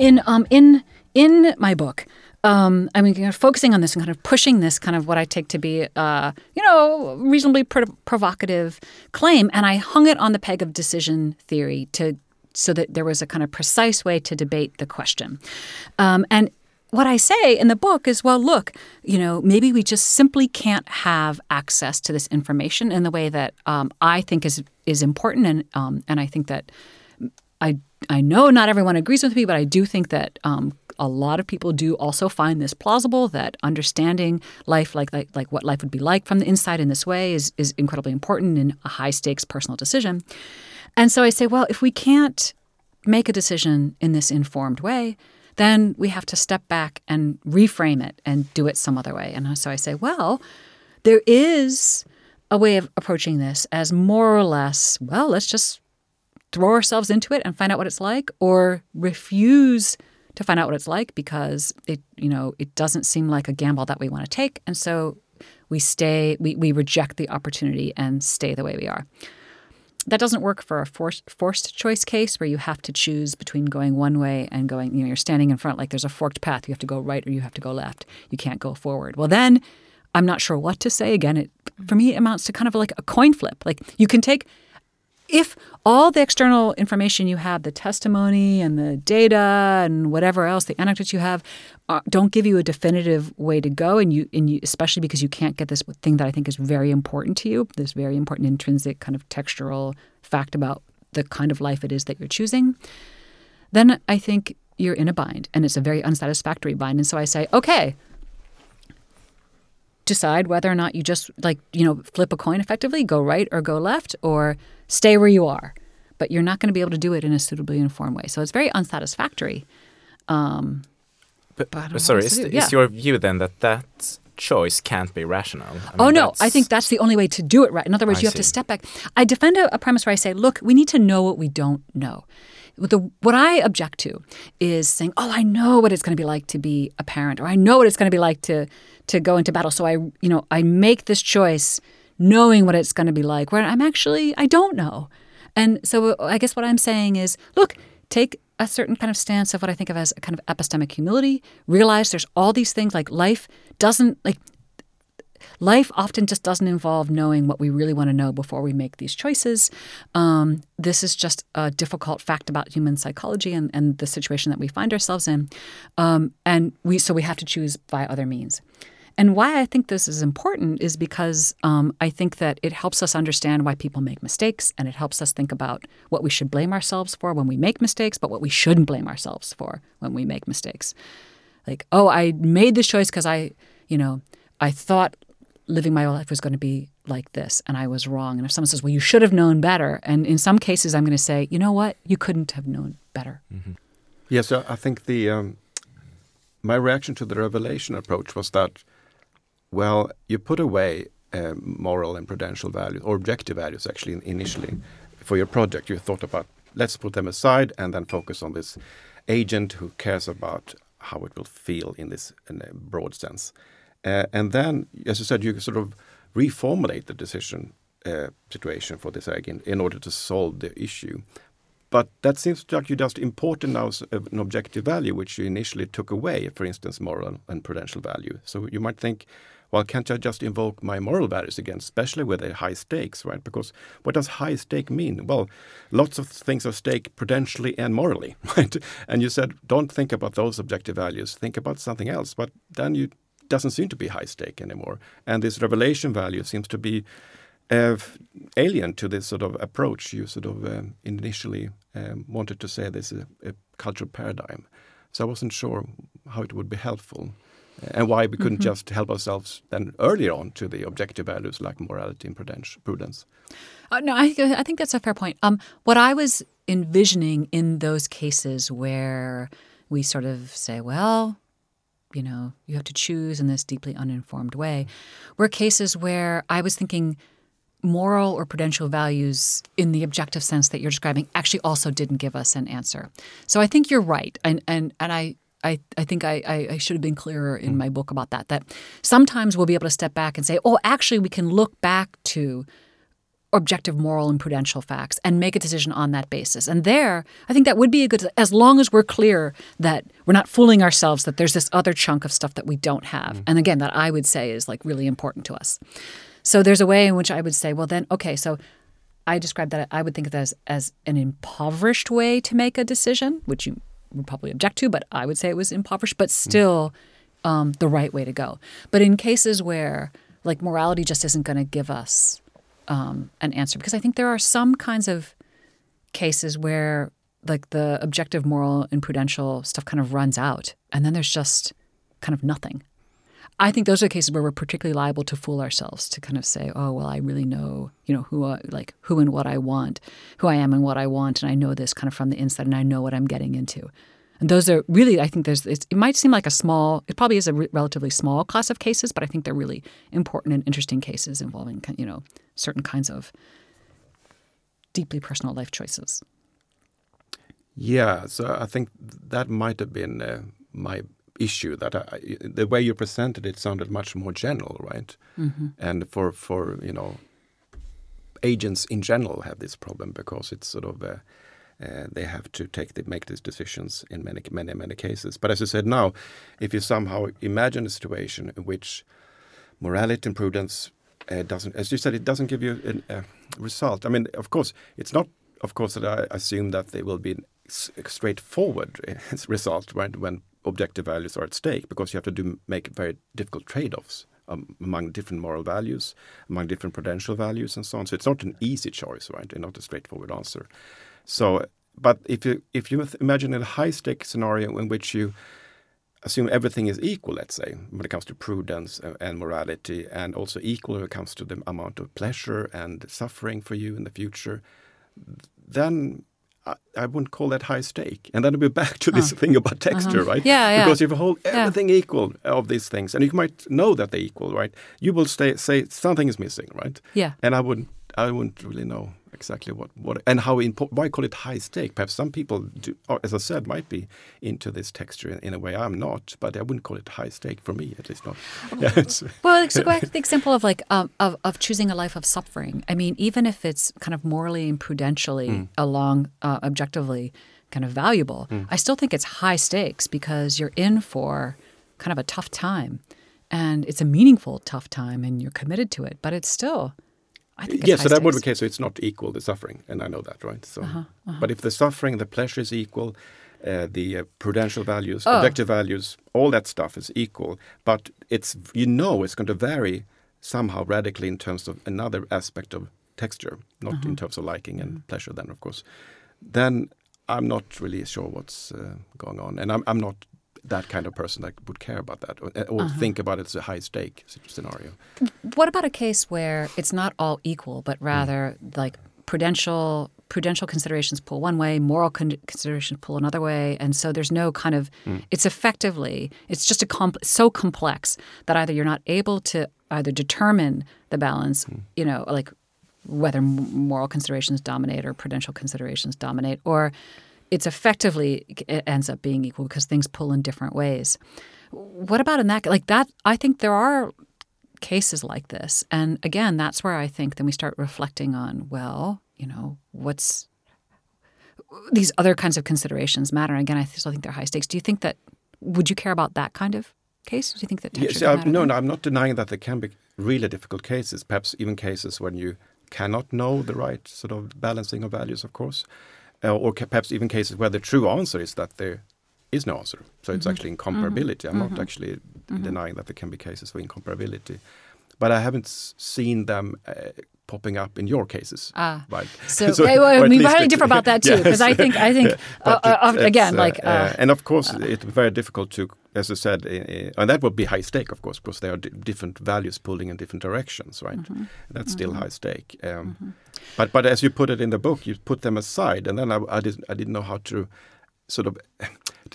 In um, in in my book, um, I mean, kind of focusing on this and kind of pushing this kind of what I take to be, uh, you know, reasonably provocative claim, and I hung it on the peg of decision theory to so that there was a kind of precise way to debate the question. Um, and what I say in the book is, well, look, you know, maybe we just simply can't have access to this information in the way that um, I think is is important, and um, and I think that I I know not everyone agrees with me, but I do think that um, a lot of people do also find this plausible that understanding life like, like like what life would be like from the inside in this way is is incredibly important in a high stakes personal decision. And so I say, well, if we can't make a decision in this informed way, then we have to step back and reframe it and do it some other way. And so I say, well, there is a way of approaching this as more or less, well, let's just throw ourselves into it and find out what it's like, or refuse to find out what it's like because it, you know, it doesn't seem like a gamble that we want to take. And so we stay, we, we reject the opportunity and stay the way we are. That doesn't work for a forced, forced choice case where you have to choose between going one way and going, you know, you're standing in front like there's a forked path. You have to go right or you have to go left. You can't go forward. Well, then I'm not sure what to say. Again, it for me it amounts to kind of like a coin flip. Like you can take if all the external information you have, the testimony and the data and whatever else, the anecdotes you have, uh, don't give you a definitive way to go, and you, and you, especially because you can't get this thing that I think is very important to you, this very important intrinsic kind of textural fact about the kind of life it is that you're choosing, then I think you're in a bind, and it's a very unsatisfactory bind. And so I say, okay, decide whether or not you just like you know flip a coin effectively go right or go left or stay where you are but you're not going to be able to do it in a suitably informed way so it's very unsatisfactory um, but, but sorry is, yeah. is, your view then that that choice can't be rational I mean, oh no i think that's the only way to do it right in other words I you have see. to step back i defend a, a premise where i say look we need to know what we don't know the, what I object to is saying, "Oh, I know what it's going to be like to be a parent, or I know what it's going to be like to to go into battle. So I, you know, I make this choice knowing what it's going to be like, where I'm actually, I don't know. And so I guess what I'm saying is, look, take a certain kind of stance of what I think of as a kind of epistemic humility. Realize there's all these things like life doesn't like life often just doesn't involve knowing what we really want to know before we make these choices. Um, this is just a difficult fact about human psychology and, and the situation that we find ourselves in, um, and we so we have to choose by other means. And why I think this is important is because um, I think that it helps us understand why people make mistakes and it helps us think about what we should blame ourselves for when we make mistakes, but what we shouldn't blame ourselves for when we make mistakes. Like, oh, I made this choice because I, you know, I thought living my life was going to be like this and I was wrong. And if someone says, well, you should have known better, and in some cases, I'm going to say, you know what, you couldn't have known better. Mm-hmm. Yes, I think the um, my reaction to the revelation approach was that well, you put away uh, moral and prudential values, or objective values actually initially for your project. You thought about let's put them aside and then focus on this agent who cares about how it will feel in this in broad sense. Uh, and then, as you said, you sort of reformulate the decision uh, situation for this agent in order to solve the issue. But that seems like you just imported now an objective value, which you initially took away, for instance, moral and prudential value. So you might think, well, can't I just invoke my moral values again, especially with a high stakes, right? Because what does high stake mean? Well, lots of things are stake prudentially and morally, [laughs] right? And you said, don't think about those objective values, think about something else. But then you doesn't seem to be high stake anymore. And this revelation value seems to be uh, alien to this sort of approach you sort of um, initially um, wanted to say this is a, a cultural paradigm. So I wasn't sure how it would be helpful and why we couldn't mm -hmm. just help ourselves then earlier on to the objective values like morality and prudence. Uh, no, I, I think that's a fair point. Um, what I was envisioning in those cases where we sort of say, well, you know, you have to choose in this deeply uninformed way, were cases where I was thinking moral or prudential values in the objective sense that you're describing actually also didn't give us an answer. So I think you're right. And and and I I, I think I, I, should have been clearer in hmm. my book about that. That sometimes we'll be able to step back and say, oh, actually, we can look back to objective moral and prudential facts and make a decision on that basis. And there, I think that would be a good, as long as we're clear that we're not fooling ourselves that there's this other chunk of stuff that we don't have. Mm. And again, that I would say is like really important to us. So there's a way in which I would say, well, then, okay, so I describe that, I would think of that as, as an impoverished way to make a decision, which you would probably object to, but I would say it was impoverished, but still um, the right way to go. But in cases where like morality just isn't going to give us um, an answer, because I think there are some kinds of cases where like the objective moral and prudential stuff kind of runs out and then there's just kind of nothing. I think those are cases where we're particularly liable to fool ourselves to kind of say, "Oh, well, I really know, you know, who, I, like who and what I want, who I am and what I want, and I know this kind of from the inside, and I know what I'm getting into." And those are really, I think there's, it might seem like a small, it probably is a re- relatively small class of cases, but I think they're really important and interesting cases involving, you know, certain kinds of deeply personal life choices. Yeah, so I think that might have been uh, my issue that I, the way you presented it sounded much more general, right? Mm-hmm. And for for you know, agents in general have this problem because it's sort of uh, uh, they have to take the, make these decisions in many many many cases. But as you said now, if you somehow imagine a situation in which morality and prudence uh, doesn't, as you said, it doesn't give you a result. I mean, of course, it's not. Of course, that I assume that they will be a straightforward [laughs] result right when objective values are at stake because you have to do make very difficult trade-offs um, among different moral values, among different prudential values, and so on. So it's not an easy choice, right, and not a straightforward answer. So, but if you if you imagine a high-stake scenario in which you assume everything is equal, let's say, when it comes to prudence and morality, and also equal when it comes to the amount of pleasure and suffering for you in the future, then I, I, wouldn't call that high stake. And then we're back to this uh, thing about texture, uh-huh. right? Yeah, yeah. Because if you hold everything yeah. equal of these things, and you might know that they're equal, right? You will stay, say something is missing, right? Yeah. And I wouldn't, I wouldn't really know exactly what, what and how important. Why call it high stake? Perhaps some people, do, as I said, might be into this texture in, in, a way. I'm not, but I wouldn't call it high stake for me, at least not. [laughs] Yeah, well, so go back to the example of like um, of of choosing a life of suffering. I mean, even if it's kind of morally and prudentially mm. along uh, objectively kind of valuable, mm. I still think it's high stakes because you're in for kind of a tough time, and it's a meaningful tough time, and you're committed to it. But it's still yes, so that would be the case. So it's not equal the suffering, and I know that, right? So, uh-huh, uh-huh. but if the suffering, the pleasure is equal, uh, the uh, prudential values, oh. objective values, all that stuff is equal. But it's you know it's going to vary somehow radically in terms of another aspect of texture, not uh-huh. in terms of liking and mm-hmm. pleasure. Then, of course, then I'm not really sure what's uh, going on, and I'm, I'm not that kind of person that would care about that or, or uh-huh. think about it as a high stake scenario. What about a case where it's not all equal, but rather mm. like prudential prudential considerations pull one way, moral con- considerations pull another way, and so there's no kind of. Mm. It's effectively it's just a comp- so complex that either you're not able to either determine the balance, mm. you know, like whether moral considerations dominate or prudential considerations dominate, or it's effectively it ends up being equal because things pull in different ways. What about in that like that? I think there are cases like this, and again, that's where I think then we start reflecting on well, you know, what's these other kinds of considerations matter. And again, I still think they're high stakes. Do you think that would you care about that kind of case? Do you think that? Yes, uh, no, no, I'm not denying that there can be really difficult cases, perhaps even cases when you cannot know the right sort of balancing of values, of course uh, or perhaps even cases where the true answer is that there is no answer. So it's mm -hmm. actually incomparability. Mm -hmm. I'm not mm-hmm. actually mm-hmm. denying that there can be cases for incomparability, but I haven't seen them uh, popping up in your cases. Ah, right. [laughs] [laughs] So, so well, I mean, we differ about that [laughs] too, because yes. I think I think uh, uh, again, uh, like, uh, and of course, it's very difficult to, as I said, and that would be high stake, of course, because there are different values pulling in different directions, right? Mm -hmm. That's still mm-hmm. high stake. Um, mm -hmm. But but as you put it in the book, you put them aside, and then I, I didn't I didn't know how to sort of [laughs]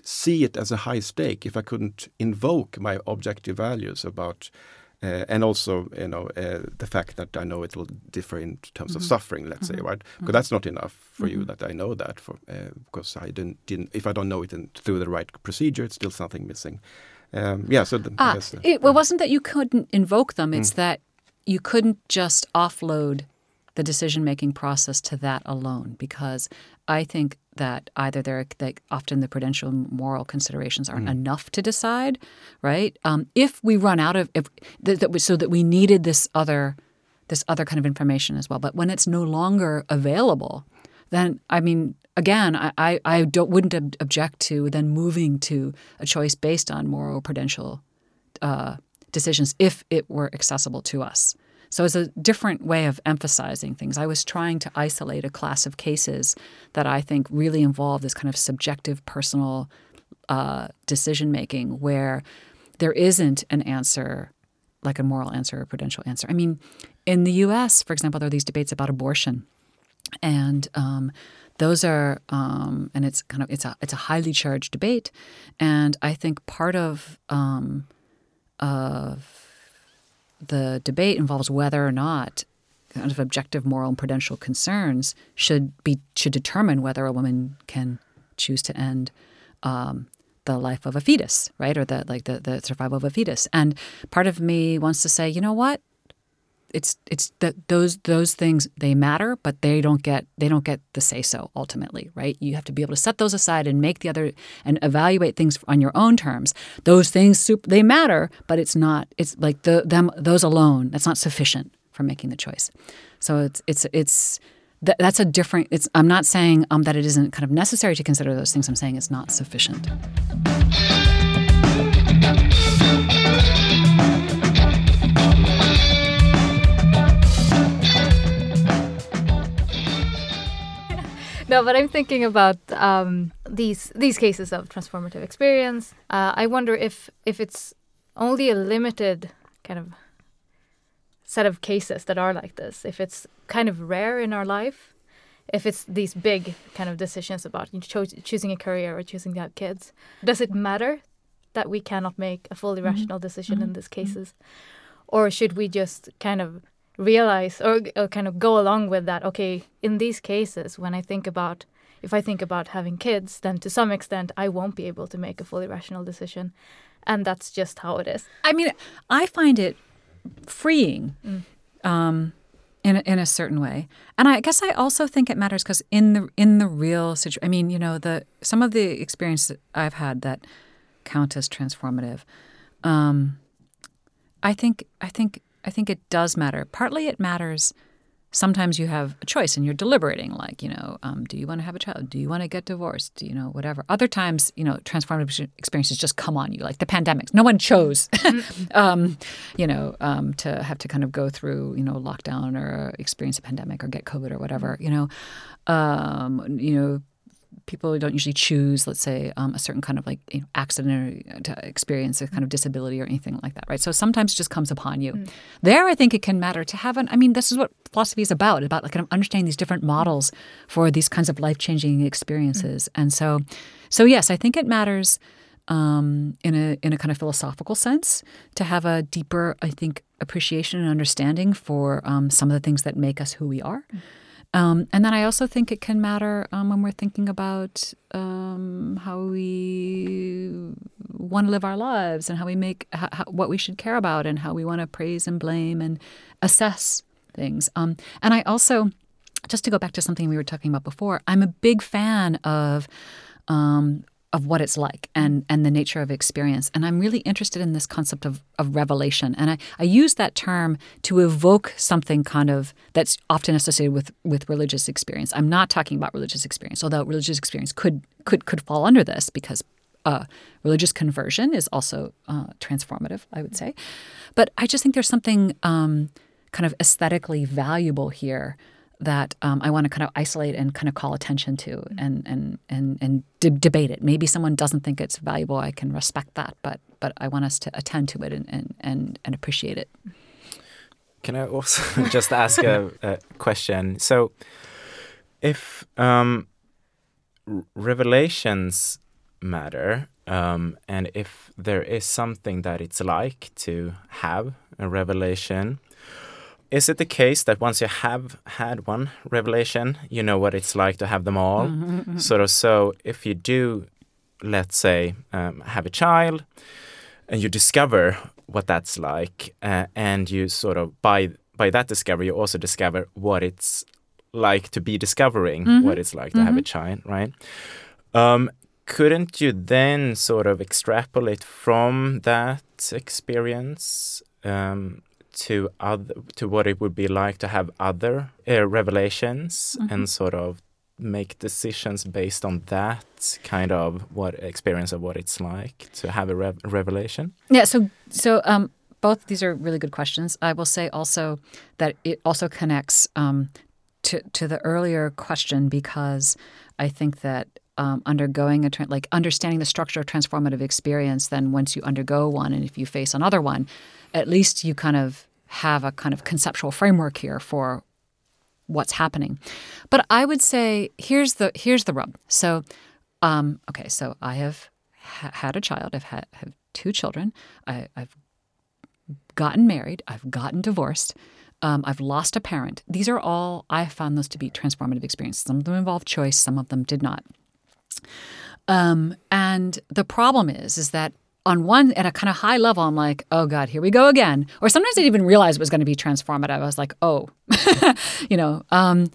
see it as a high stake if I couldn't invoke my objective values about uh, and also, you know, uh, the fact that I know it will differ in terms mm -hmm. of mm-hmm. suffering, let's mm -hmm. say, right? Because mm -hmm. that's not enough for you mm-hmm. that I know that, for uh, because I didn't, didn't. If I don't know it in, through the right procedure, it's still something missing. Um, yeah. So the, ah, guess, it well, wasn't that you couldn't invoke them; it's mm. that you couldn't just offload the decision making process to that alone because I think that either they're that often the prudential moral considerations aren't mm. enough to decide, right? Um, if we run out of if that, that so that we needed this other this other kind of information as well, but when it's no longer available, then I mean, again, I I, I don't wouldn't ob- object to then moving to a choice based on moral prudential uh, decisions if it were accessible to us. So it's a different way of emphasizing things. I was trying to isolate a class of cases that I think really involve this kind of subjective, personal uh, decision making where there isn't an answer like a moral answer or a prudential answer. I mean, in the U.S., for example, there are these debates about abortion, and um, those are um, and it's kind of it's a it's a highly charged debate, and I think part of um, of the debate involves whether or not kind of objective moral and prudential concerns should be should determine whether a woman can choose to end um, the life of a fetus, right, or the like the, the survival of a fetus. And part of me wants to say, you know what, it's it's that those those things they matter, but they don't get they don't get the say so ultimately, right? You have to be able to set those aside and make the other and evaluate things on your own terms. Those things they matter, but it's not it's like the them those alone that's not sufficient for making the choice. So it's it's it's that's a different it's i'm not saying um, that it isn't kind of necessary to consider those things i'm saying it's not sufficient no, but I'm thinking about um, these these cases of transformative experience. Uh, I wonder if if it's only a limited kind of set of cases that are like this. If it's kind of rare in our life, if it's these big kind of decisions about cho choosing a career or choosing to have kids, does it matter that we cannot make a fully mm -hmm. rational decision mm -hmm. in these mm-hmm. cases, or should we just kind of realize or, or kind of go along with that okay in these cases when i think about if i think about having kids then to some extent i won't be able to make a fully rational decision. And that's just how it is. I mean i find it freeing mm. um, in a, in a certain way. And i guess i also think it matters because in the in the real situation i mean you know the some of the experiences i've had that count as transformative um, i think i think I think it does matter. Partly it matters. Sometimes you have a choice and you're deliberating, like, you know, um, do you want to have a child? Do you want to get divorced? Do you know, whatever. Other times, you know, transformative experiences just come on you, like the pandemics. No one chose, [laughs] um, you know, um, to have to kind of go through, you know, lockdown or experience a pandemic or get COVID or whatever, you know. Um, you know, people don't usually choose, let's say, um, a certain kind of like you know, accident or to experience a kind of disability or anything like that, right? So sometimes it just comes upon you. Mm. There, I think it can matter to have an. I mean, this is what philosophy is about about like kind of understanding these different models for these kinds of life changing experiences. Mm. And so, so yes, I think it matters. Um, in a in a kind of philosophical sense, to have a deeper, I think, appreciation and understanding for um, some of the things that make us who we are. Mm. Um, and then I also think it can matter um, when we're thinking about um, how we want to live our lives and how we make how, what we should care about and how we want to praise and blame and assess things. Um, and I also, just to go back to something we were talking about before, I'm a big fan of um, of what it's like and and the nature of experience. And I'm really interested in this concept of, of revelation. And I, I use that term to evoke something kind of that's often associated with, with religious experience. I'm not talking about religious experience, although religious experience could could could fall under this because uh, religious conversion is also uh, transformative, I would say. But I just think there's something um, kind of aesthetically valuable here that um, I want to kind of isolate and kind of call attention to mm-hmm. and and and and de- debate it. Maybe someone doesn't think it's valuable. I can respect that, but but I want us to attend to it and and and, and appreciate it. Can I also [laughs] just ask a, a, question? So, if um, revelations matter, um, and if there is something that it's like to have a revelation, is it the case that once you have had one revelation, you know what it's like to have them all? Mm -hmm. Sort of. So if you do, let's say, um, have a child, and you discover what that's like, uh, and you sort of by by that discovery, you also discover what it's like to be discovering mm -hmm. what it's like to mm -hmm. have a mm-hmm. child, right? Um, couldn't you then sort of extrapolate from that experience um, to other to what it would be like to have other uh, revelations mm -hmm. and sort of make decisions based on that kind of what experience of what it's like to have a rev revelation yeah so so um both these are really good questions i will say also that it also connects um to to the earlier question because i think that um, undergoing a tra- like understanding the structure of transformative experience then once you undergo one and if you face another one at least you kind of have a kind of conceptual framework here for what's happening. But i would say here's the here's the rub. So um, okay so i have ha- had a child. I've had have two children. I, i've gotten married. I've gotten divorced. Um, I've lost a parent. These are all, I found those to be transformative experiences. Some of them involved choice, some of them did not. Um, and the problem is, is that on one at a kind of high level, I'm like, oh God, here we go again. Or sometimes I didn't even realize it was going to be transformative. I was like, oh, [laughs] you know, um,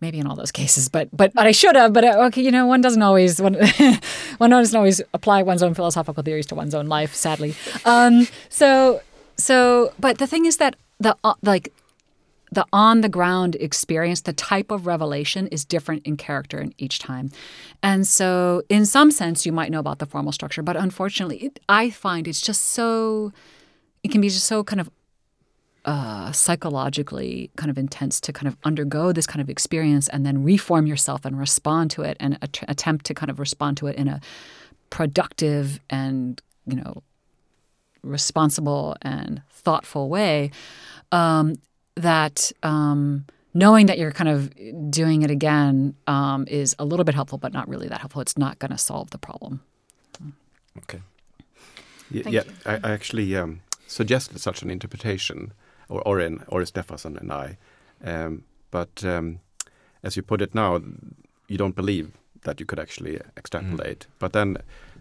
maybe in all those cases, but but but I should have. But okay, you know, one doesn't always one [laughs] one doesn't always apply one's own philosophical theories to one's own life, sadly. Um, so so, but the thing is that the uh, like the on the ground experience, the type of revelation is different in character in each time. And so, in some sense, you might know about the formal structure, but unfortunately, it, I find it's just so, it can be just so kind of uh, psychologically kind of intense to kind of undergo this kind of experience and then reform yourself and respond to it and att- attempt to kind of respond to it in a productive and, you know, responsible and thoughtful way. Um, that um, knowing that you're kind of doing it again um, is a little bit helpful, but not really that helpful. It's not going to solve the problem. Okay. Y- yeah, I, I, actually um, suggested such an interpretation, or Oren, Orri Stefánsson and I. Um, but um, as you put it now, you don't believe that you could actually extrapolate. Mm. But then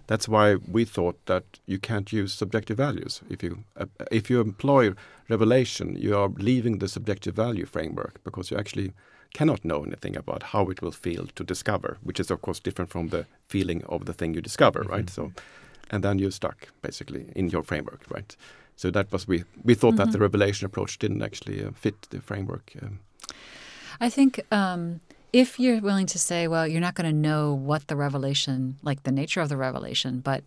that's why we thought that you can't use subjective values. If you uh, if you employ revelation, you are leaving the subjective value framework because you actually cannot know anything about how it will feel to discover, which is of course different from the feeling of the thing you discover, mm-hmm. right? So, and then you're stuck basically in your framework, right? So that was we we thought mm-hmm. that the mm-hmm. revelation approach didn't actually uh, fit the framework. Um, I think. Um, if you're willing to say, well, you're not going to know what the revelation, like the nature of the revelation, but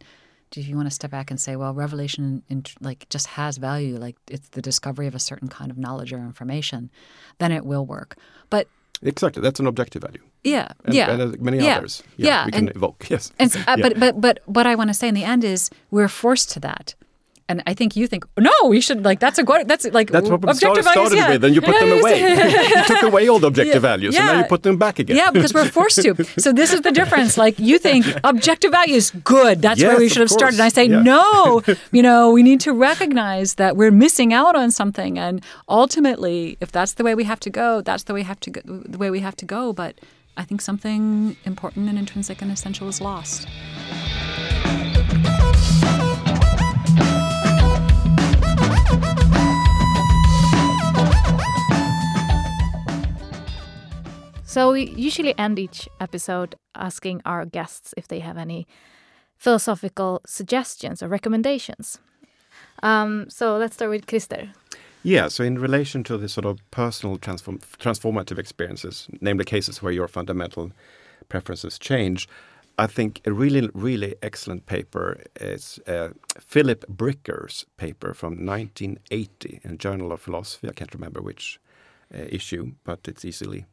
if you want to step back and say, well, revelation in, like just has value, like it's the discovery of a certain kind of knowledge or information, then it will work. But exactly, that's an objective value. Yeah, and, yeah, and many yeah. others. Yeah, yeah. we can and, evoke. [laughs] Yes, and, uh, yeah. but but but what I want to say in the end is we're forced to that and I think you think, no, we should like that's a good that's like that's what objective started, values, yeah. with, and you put them away. [laughs] you took away all the objective yeah. values, and now you put them back again. Yeah, because we're forced to. [laughs] So this is the difference. Like you think objective values good, that's yes, where we should have started. And I say no. [laughs] you know, we need to recognize that we're missing out on something, and ultimately, if that's the way we have to go, that's the way we have to go, the way we have to go. But I think something important and intrinsic and essential is lost. So we usually end each episode asking our guests if they have any philosophical suggestions or recommendations. Um, so let's start with Krister. Yeah, so in relation to the sort of personal transform transformative experiences, namely cases where your fundamental preferences change, I think a really, really excellent paper is uh, Philip Bricker's paper from 1980 in Journal of Philosophy. I can't remember which uh, issue, but it's easily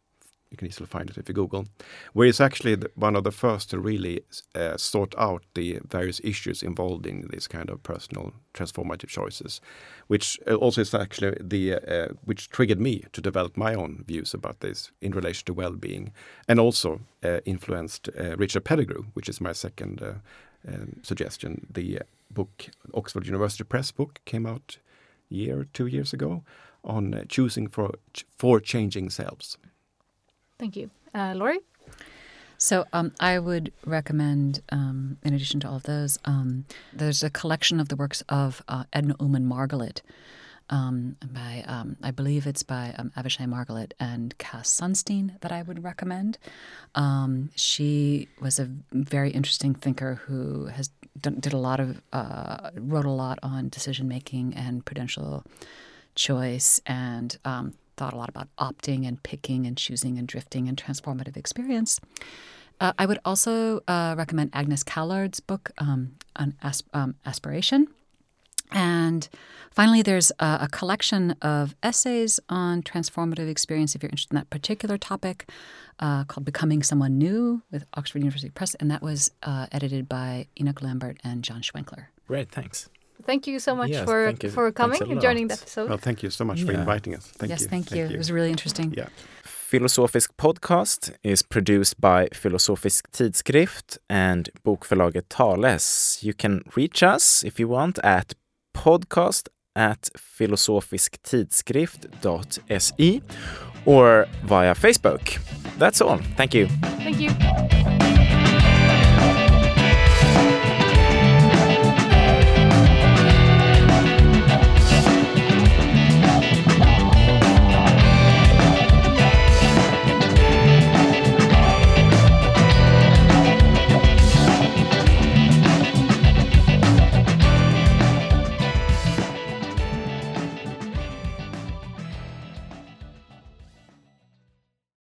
you can easily find it if you Google, where he's actually the, one of the first to really uh, sort out the various issues involved in this kind of personal transformative choices, which uh, also is actually the uh, which triggered me to develop my own views about this in relation to well-being, and also uh, influenced uh, Richard Pettigrew, which is my second uh, um, suggestion. The book Oxford University Press book came out year, two years ago on choosing for for changing selves. Thank you. Uh, Laurie? So um, I would recommend, um, in addition to all of those, um, there's a collection of the works of uh, Edna Ullmann Margalit. Um, by um, I believe it's by um, Avishai Margalit and Cass Sunstein that I would recommend. she was a very interesting thinker who has done, did a lot of uh, wrote a lot on decision making and prudential choice and um, thought a lot about opting and picking and choosing and drifting and transformative experience. Uh, I would also uh, recommend Agnes Callard's book um, on asp- um, aspiration. And finally, there's a, a, collection of essays on transformative experience if you're interested in that particular topic uh, called Becoming Someone New with Oxford University Press. And that was uh, edited by Enoch Lambert and John Schwenkler. Great, thanks. Thank you so much yes, for, for coming and joining the episode. Well, thank you so much yeah. for inviting us. Thank yes, you. Thank, thank you. you. It was really interesting. Yeah. Filosofisk podcast is produced by Filosofisk Tidskrift and bokförlaget Thales. You can reach us if you want at podcast at filosofisktidskrift.se or via Facebook. That's all. Thank you. Thank you.